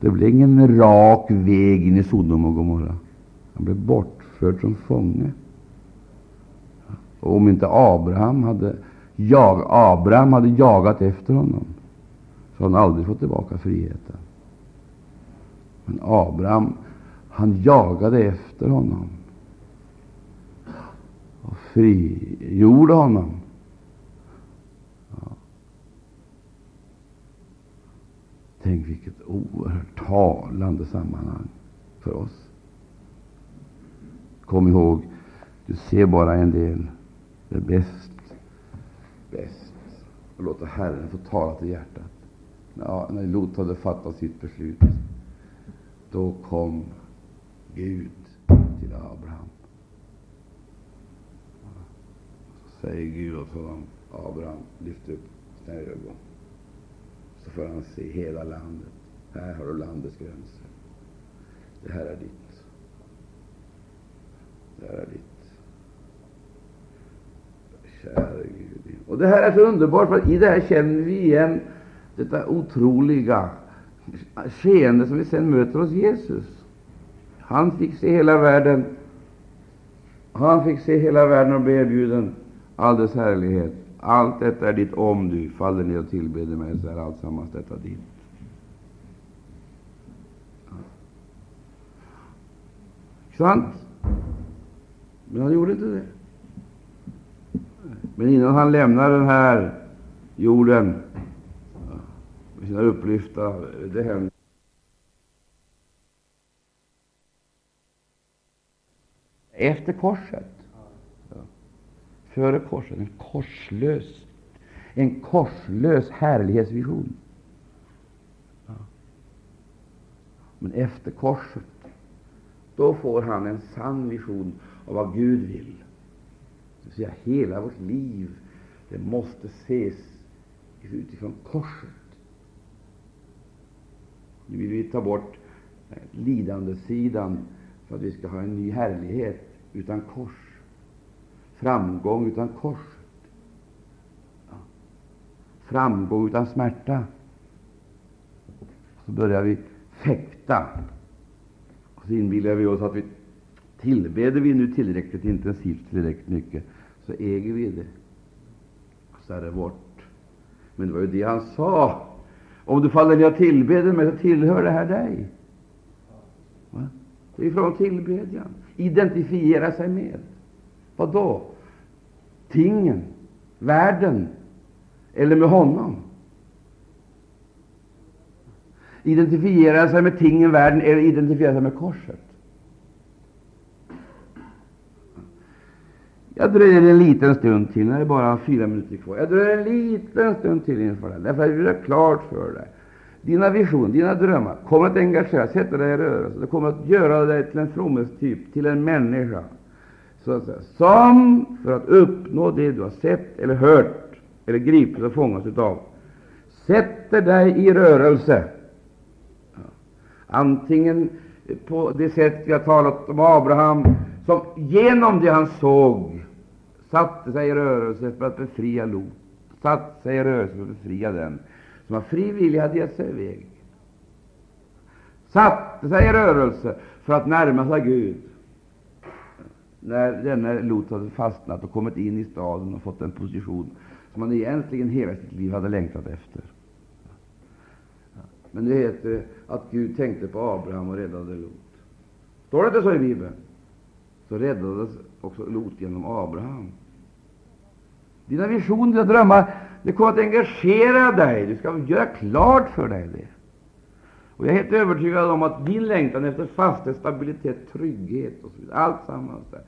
[SPEAKER 1] Det blev ingen rak väg in i Sodom och Gomorra. Han blev bortförd som fånge. Och om inte Abraham hade, jag, Abraham hade jagat efter honom, så hade han aldrig fått tillbaka friheten. Men Abraham, han jagade efter honom och frigjorde honom. Tänk vilket oerhört talande sammanhang för oss. Kom ihåg, du ser bara en del. Det är bäst, bäst att låta Herren få tala till hjärtat. Ja, när Lot hade fattat sitt beslut, då kom Gud till Abraham. Så säger Gud åt honom, Abraham, lyft upp dina ögon. Så får han se hela landet. Här har du landets gränser. Det här är ditt. Det här är ditt. Käre Gud. Och det här är så underbart, för i det här känner vi igen detta otroliga skeende som vi sen möter hos Jesus. Han fick se hela världen. Han fick se hela världen och bli erbjuden all dess härlighet. Allt detta är ditt om du faller ner och tillbeder mig, så är alltsammans detta ditt. Sant? Men han gjorde inte det. Men innan han lämnar den här jorden med sina upplyfta, det händer efter korset. Före korset, en korslös, en korslös härlighetsvision. Men efter korset, då får han en sann vision av vad Gud vill. Det säga, hela vårt liv det måste ses utifrån korset. Nu vill vi ta bort lidandesidan för att vi ska ha en ny härlighet utan kors. Framgång utan korset. Framgång utan smärta. Så börjar vi fäkta. Och så inbillar vi oss att vi tillbeder vi nu tillräckligt intensivt, tillräckligt mycket, så äger vi det. Så är det vårt. Men det var ju det han sa. Om du faller ner och tillbeder mig, så tillhör det här dig. Va? Det är från tillbedjan. Identifiera sig med. Vad då? Tingen, världen eller med honom? Identifiera sig med tingen, världen eller identifiera sig med korset? Jag dröjer en liten stund till, när det är bara fyra minuter kvar. Jag dröjer en liten stund till inför den, därför att jag vill göra klart för dig. Dina visioner, dina drömmar kommer att engagera, sätta dig i rörelse. Det kommer att göra dig till en fromhetstyp, till en människa, så att säga, som för att uppnå det du har sett eller hört eller gripits och fångats utav, sätter dig i rörelse. Antingen på det sätt vi har talat om Abraham, som genom det han såg satte sig i rörelse för att befria Lot, satte sig i rörelse för att befria den som av fri vilja hade gett sig iväg, satte sig i rörelse för att närma sig Gud, när denne Lot hade fastnat och kommit in i staden och fått en position som han egentligen hela sitt liv hade längtat efter. Men det heter att Gud tänkte på Abraham och räddade Lot. Står det inte så i Bibeln? Så räddades också Lot genom Abraham. Dina visioner, dina drömmar, det kommer att engagera dig. Du ska göra klart för dig det. Och Jag är helt övertygad om att din längtan efter fasthet, stabilitet, trygghet och så vidare, allt sammans där,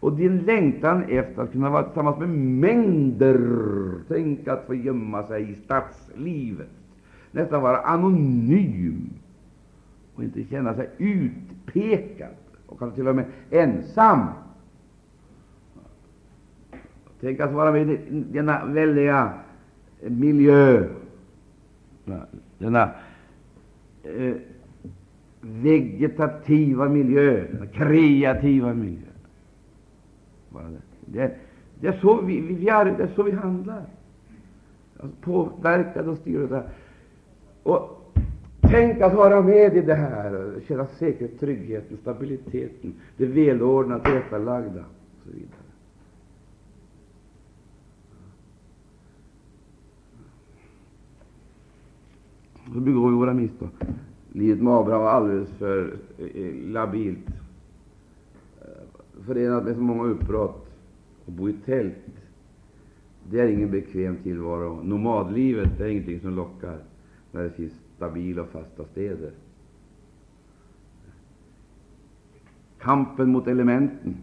[SPEAKER 1] och din längtan efter att kunna vara tillsammans med mängder, tänk att få gömma sig i stadslivet, nästan vara anonym och inte känna sig utpekad och kanske till och med ensam. Tänk att vara med i denna väldiga miljö, denna eh, vegetativa miljöer, denna kreativa Bara Det, det, är så vi, vi, vi är, det är så vi handlar. Alltså påverkade och styrda. Och tänk att vara med i det här, känna säkerhet, tryggheten, stabiliteten, det välordnade, tillrättalagda och så vidare. Så begår vi våra misstag. Livet med Abraham var alldeles för eh, eh, labilt, eh, förenat med så många uppbrott. Och bo i tält, det är ingen bekväm tillvaro. Nomadlivet är ingenting som lockar när det finns stabila och fasta städer. Kampen mot elementen,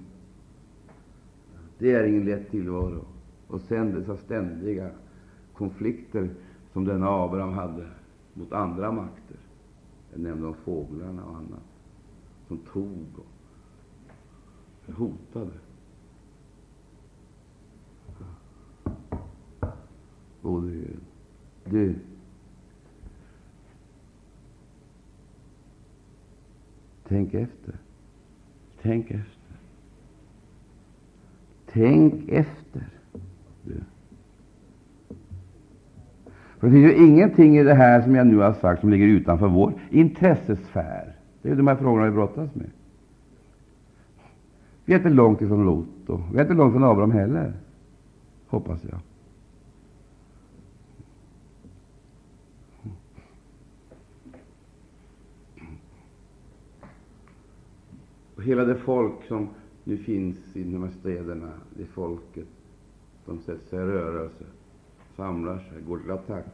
[SPEAKER 1] det är ingen lätt tillvaro. Och sen dessa ständiga konflikter som denna Abraham hade mot andra makter. Jag nämnde om fåglarna och annat som tog och hotade. Både du Tänk efter. Tänk efter. Tänk efter. Du. För det finns ju ingenting i det här som jag nu har sagt som ligger utanför vår intressesfär. Det är de här frågorna vi brottas med. Vi är inte långt ifrån Lot, och vi är inte långt ifrån Abraham heller, hoppas jag. Och hela det folk som nu finns i de här städerna, det folket som sätter sig i rörelse, samlar sig, går till attack,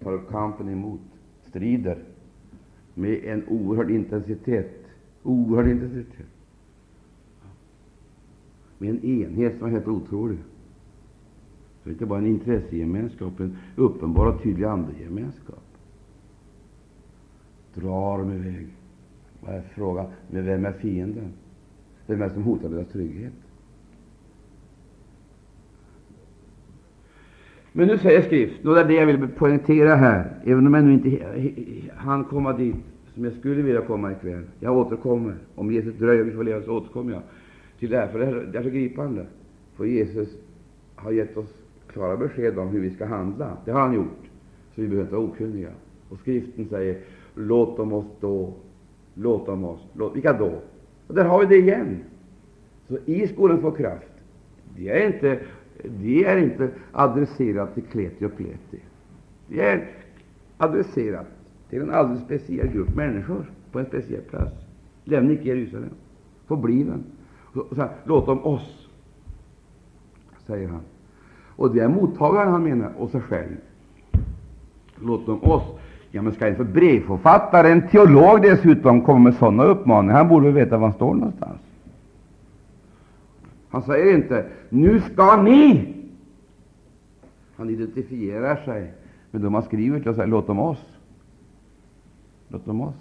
[SPEAKER 1] tar upp kampen emot, strider med en oerhörd intensitet. Oerhörd intensitet. Med en enhet som är helt otrolig. Det är inte bara en intressegemenskap, en uppenbar och tydlig andegemenskap. Drar dem iväg. Vad är frågan? Men vem är fienden? Vem är det som hotar deras trygghet? Men nu säger skriften, och det är det jag vill poängtera här, även om jag nu inte hann komma dit som jag skulle vilja komma ikväll. Jag återkommer. Om Jesus dröjer och vi får leva så återkommer jag till det här, för det här det är så gripande. För Jesus har gett oss klara besked om hur vi ska handla. Det har han gjort, så vi behöver inte vara okunniga. Och skriften säger låt dem oss då, låt dem oss, låt, vilka då? Och där har vi det igen. Så i skolan får kraft. Det är inte, de är inte adresserade till kleti och pleti. De är adresserade till en alldeles speciell grupp människor på en speciell plats. Lämna icke Jerusalem. Förbliven. Låt dem oss, säger han. Och det är mottagaren han menar, och sig själv. Låt dem oss. Ja, men ska inte brevförfattare, en teolog dessutom, komma med sådana uppmaningar? Han borde väl veta var han står någonstans. Han säger inte ”nu ska ni”. Han identifierar sig med dem han skriver till och säger ”låt dem oss”. Låt dem oss.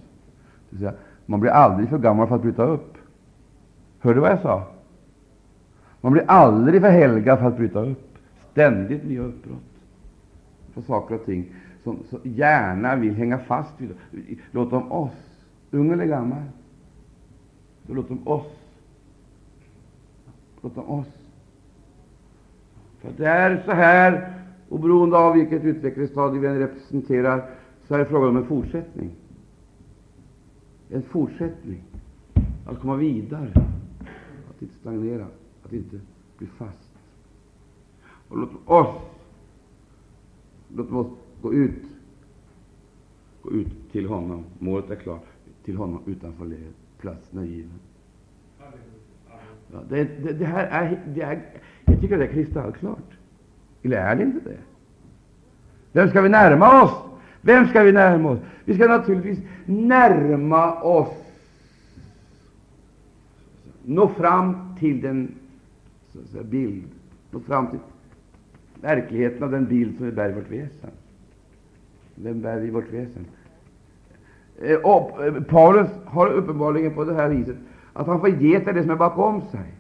[SPEAKER 1] Det säga, man blir aldrig för gammal för att bryta upp. Hörde du vad jag sa? Man blir aldrig för helgad för att bryta upp. Ständigt nya uppbrott för saker och ting som så gärna vill hänga fast vid. Låt dem oss, ung eller gammal, så låt dem oss. Låt oss. För det är så här, oberoende av vilket utvecklingsstadie vi representerar, så är det frågan om en fortsättning. En fortsättning. Att komma vidare. Att inte stagnera. Att inte bli fast. Och låt oss Låt oss gå ut. Gå ut till honom. Målet är klart. Till honom utanför ledet. Platsen är given. Ja, det, det, det, här är, det är, jag tycker det är kristallklart. Eller är det inte det? Vem ska vi närma oss? Vem ska vi närma oss? Vi ska naturligtvis närma oss, nå fram till den säga, bild, nå fram till verkligheten av den bild som vi bär i vårt väsen. Den bär vi i vårt väsen. Eh, och eh, Paulus har uppenbarligen på det här viset att han får ge till det som är bakom sig.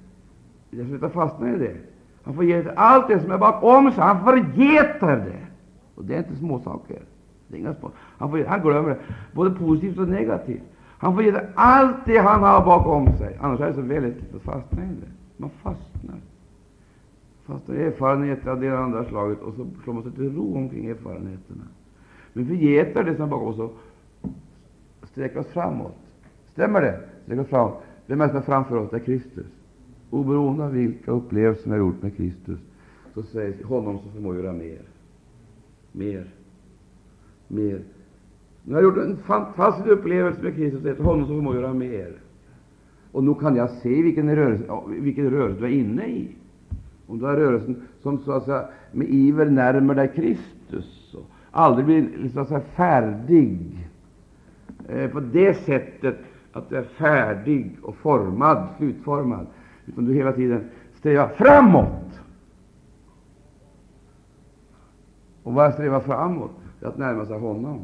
[SPEAKER 1] Jag slutar fastna i det. Han får ge till allt det som är bakom sig. Han får ge till det. Och det är inte småsaker. Det är inga små. Han, får, han glömmer det, både positivt och negativt. Han får ge till allt det han har bakom sig. Annars är det så väldigt lätt att fastna i det. Man fastnar Fastnar i erfarenheter av det andra slaget, och så slår man sig till ro omkring erfarenheterna. Men vi getar det som är bakom oss och sträcker oss framåt. Stämmer det? Sträcker oss framåt. Det mesta framför oss? Är Kristus. Oberoende av vilka upplevelser vi har gjort med Kristus, så sägs honom som förmår göra mer. Mer. Mer. Nu har jag gjort en fantastisk upplevelse med Kristus, det är honom som förmår göra mer. Och nu kan jag se vilken rörelse, vilken rörelse du är inne i om du har rörelsen som så att säga, med iver närmar dig Kristus och aldrig blir så att säga, färdig eh, på det sättet att du är färdig och formad, slutformad, utan du hela tiden strävar framåt. Och vad strävar framåt? Det är att närma sig honom.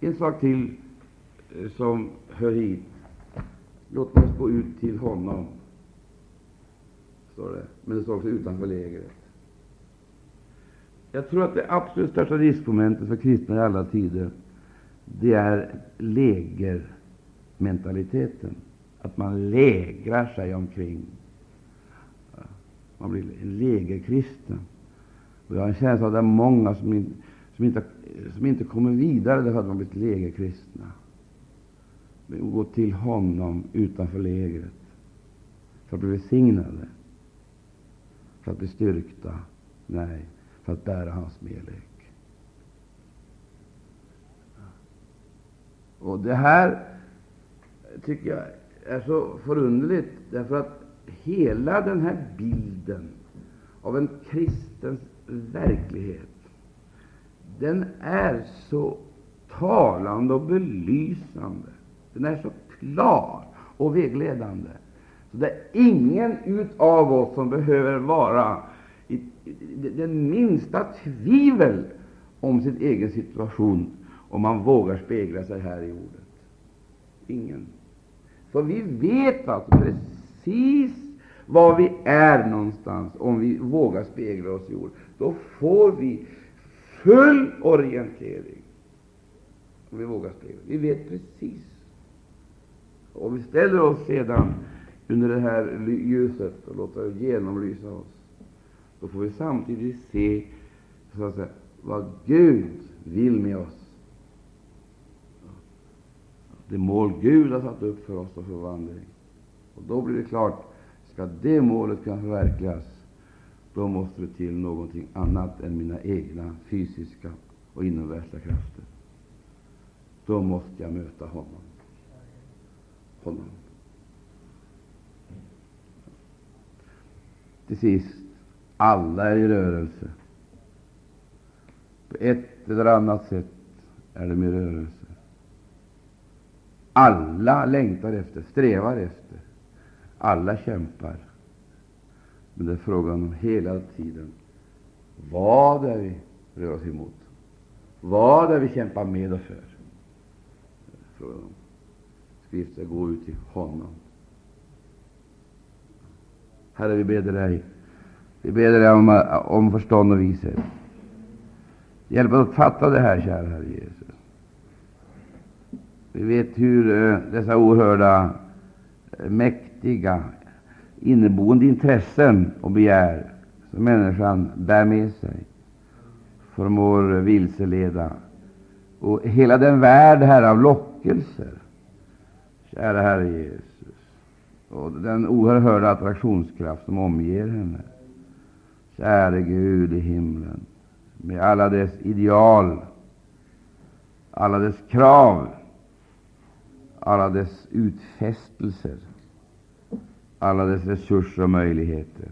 [SPEAKER 1] En sak till eh, som hör hit. Låt oss gå ut till honom står det. Men det står också utanför lägret. Jag tror att det absolut största riskmomentet för kristna i alla tider, det är lägermentaliteten. Att man lägrar sig omkring. Man blir en lägerkristen. Och jag har en känsla av att det är många som, in, som, inte, som inte kommer vidare därför att de har blivit lägerkristna. Men gå till honom utanför lägret för att bli välsignade för att bli styrkta. Nej, för att bära hans smälek. Och det här tycker jag är så förunderligt, därför att hela den här bilden av en kristens verklighet, den är så talande och belysande. Den är så klar och vägledande så det är ingen av oss som behöver vara i, det minsta tvivel om sin egen situation, om man vågar spegla sig här i ordet. Ingen. För vi vet alltså precis var vi är någonstans, om vi vågar spegla oss i ordet. Då får vi full orientering. Om vi vågar spegla. Vi vet precis. Och vi ställer oss sedan under det här ljuset och låter det genomlysa oss, då får vi samtidigt se så att säga, vad Gud vill med oss det mål Gud har satt upp för oss och för vandring. Och då blir det klart, ska det målet kunna förverkligas, då måste det till någonting annat än mina egna fysiska och inomvärldsliga krafter. Då måste jag möta honom. honom. Till sist, alla är i rörelse. På ett eller annat sätt är de i rörelse. Alla längtar efter, strävar efter. Alla kämpar. Men det är frågan om hela tiden vad är vi rör oss emot. Vad är vi kämpar med och för? Frågan om skriften går ut till honom. Herre, vi ber dig, vi ber dig om, om förstånd och vishet. Hjälp oss att fatta det här, kära Herre Jesus. Vi vet hur eh, dessa oerhörda, eh, mäktiga, inneboende intressen och begär som människan bär med sig förmår vilseleda. Och hela den värld här av lockelser, kära Herre Jesus, och den oerhörda attraktionskraft som omger henne. Käre Gud i himlen, med alla dess ideal, alla dess krav, alla dess utfästelser, alla dess resurser och möjligheter.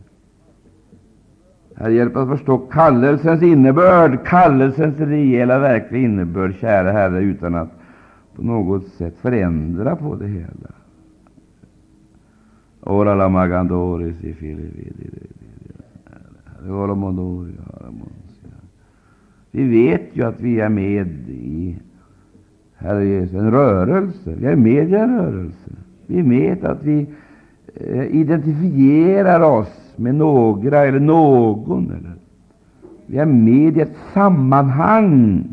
[SPEAKER 1] Herre, hjälp oss förstå kallelsens innebörd, kallelsens rejäla, verkliga innebörd, kära Herre, utan att på något sätt förändra på det hela. Ora la magandori si Vi vet ju att vi är med i Herre Jesus, en rörelse. Vi är med i en rörelse. Vi vet att vi eh, identifierar oss med några eller någon. Eller. Vi är med i ett sammanhang.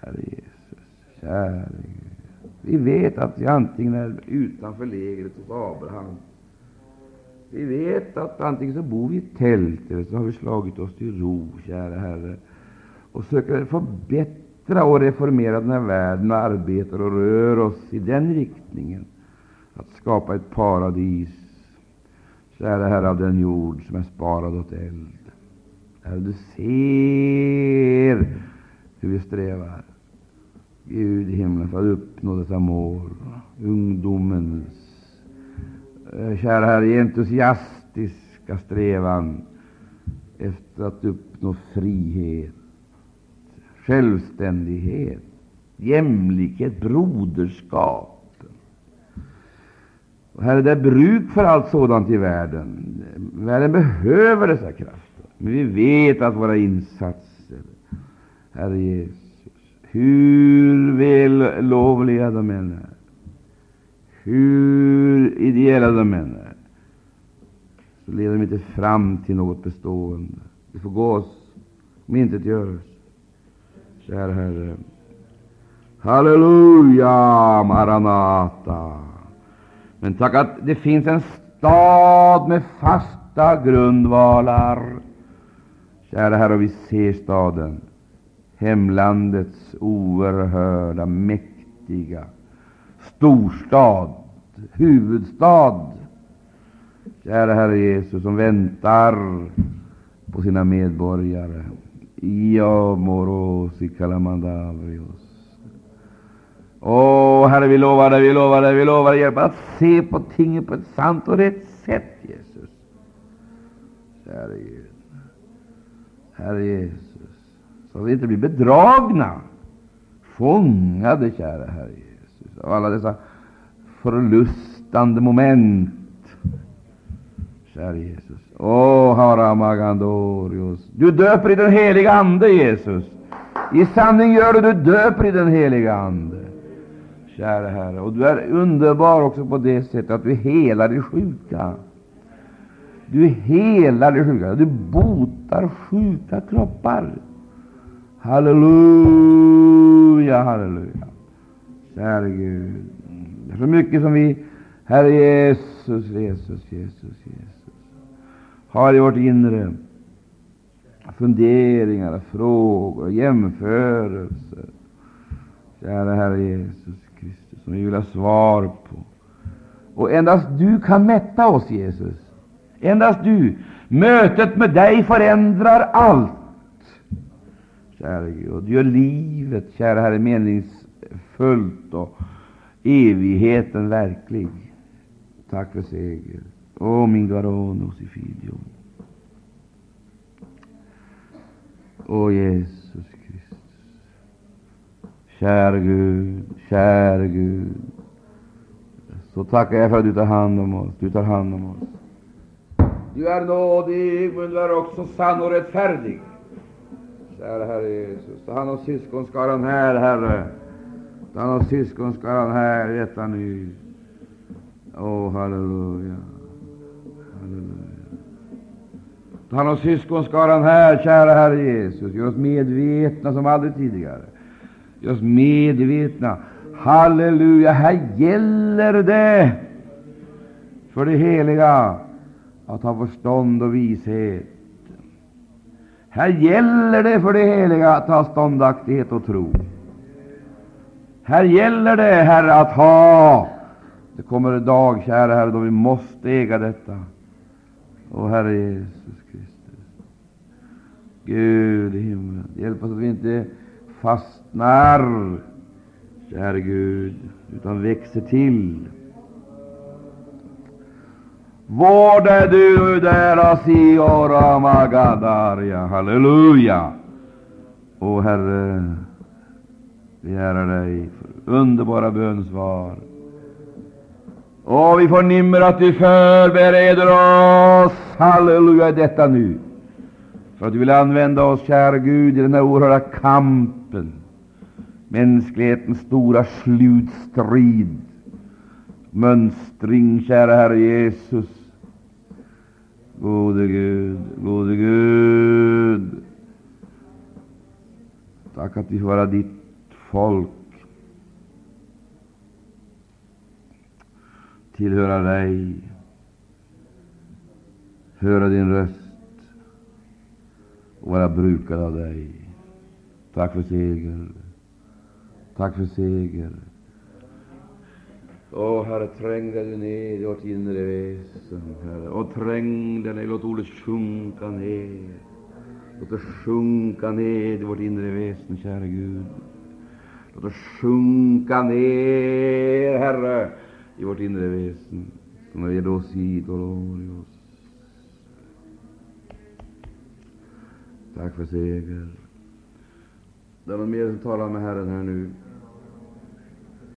[SPEAKER 1] Herre Jesus, käre vi vet att vi antingen är utanför lägret hos Abraham. Vi vet att antingen så bor vi i tält eller så har vi slagit oss till ro, kära Herre, och söker förbättra och reformera den här världen och arbetar och rör oss i den riktningen att skapa ett paradis, kära Herre, av den jord som är sparad åt eld. Herre, du ser hur vi strävar. Gud i himlen för att uppnå detta mål. Ungdomens, eh, kära Herre, entusiastiska strävan efter att uppnå frihet, självständighet, jämlikhet, broderskap. Och Herre, det är bruk för allt sådant i världen. Världen behöver dessa krafter. Men vi vet att våra insatser, Herre Jesus, hur vällovliga de än är, hur ideella de än är, så leder de inte fram till något bestående. Det får gå oss om inte görs. Kära Herre. Halleluja, Maranata. Men tack att det finns en stad med fasta grundvalar. Kära Herre, vi ser staden hemlandets oerhörda, mäktiga storstad, huvudstad. Kära Herre Jesus, som väntar på sina medborgare. Io morosi calamandavrios. Åh, oh, Herre, vi lovar dig, vi lovar dig, vi lovar dig, hjälp att se på tingen på ett sant och rätt sätt, Jesus. Herre Gud, Herre Jesus så att vi inte blir bedragna, fångade, kära Herre Jesus, av alla dessa förlustande moment. Herre Jesus. Åh, Haramagandorius. Du döper i den heliga Ande, Jesus. I sanning gör du, du döper i den heliga Ande. Kära Herre. Och du är underbar också på det sättet att du helar de sjuka. Du helar de sjuka. Du botar sjuka kroppar. Halleluja, halleluja. Käre Gud, det är så mycket som vi, Herre Jesus, Jesus, Jesus, Jesus, har i vårt inre. Funderingar, frågor, jämförelser. Kära Herre Jesus Kristus. som vi vill ha svar på. Och endast du kan mätta oss, Jesus. Endast du. Mötet med dig förändrar allt. Käre Gud, du gör livet, kära Herre, meningsfullt och evigheten verklig. Tack för seger. Oh, min Garonos figlio. O Jesus Kristus. Käre Gud, käre Gud. Så tackar jag för att du tar hand om oss. Du tar hand om oss. Du är nådig, men du är också sann och rättfärdig. Kära Herre Jesus, ta hand om syskonskaran här, Herre. Ta hand om syskonskaran här e i detta nu. Åh, oh, halleluja halleluja. Ta hand om syskonskaran här, kära Herre Jesus. Gör oss medvetna som aldrig tidigare. Gör oss medvetna. Halleluja, här gäller det för det heliga att ha förstånd och vishet. Här gäller det för det heliga att ha ståndaktighet och tro. Här gäller det, Herre, att ha. Det kommer en dag, kära Herre, då vi måste äga detta. Och Herre Jesus Kristus. Gud i himlen, hjälp oss att vi inte fastnar, käre Gud, utan växer till. Vårda du där, Asiora Magadaria. Halleluja! O Herre, vi ärar dig för underbara bönsvar. Och vi förnimmer att du förbereder oss, halleluja, detta nu. För att du vill använda oss, kära Gud, i den här oerhörda kampen. Mänsklighetens stora slutstrid. Mönstring, kära Herre Jesus. Gode Gud, gode Gud. Tack att vi får vara ditt folk. Tillhöra dig. Höra din röst och vara brukad av dig. Tack för seger. Tack för seger. Åh, Herre, träng dig ner i vårt inre väsen, Herre. Och träng dig ner, låt ordet sjunka ner. Låt det sjunka ner i vårt inre väsen, käre Gud. Låt det sjunka ner, Herre, i vårt inre väsen. Som är oss i oss. Tack för seger. Det är någon mer som talar med Herren här nu.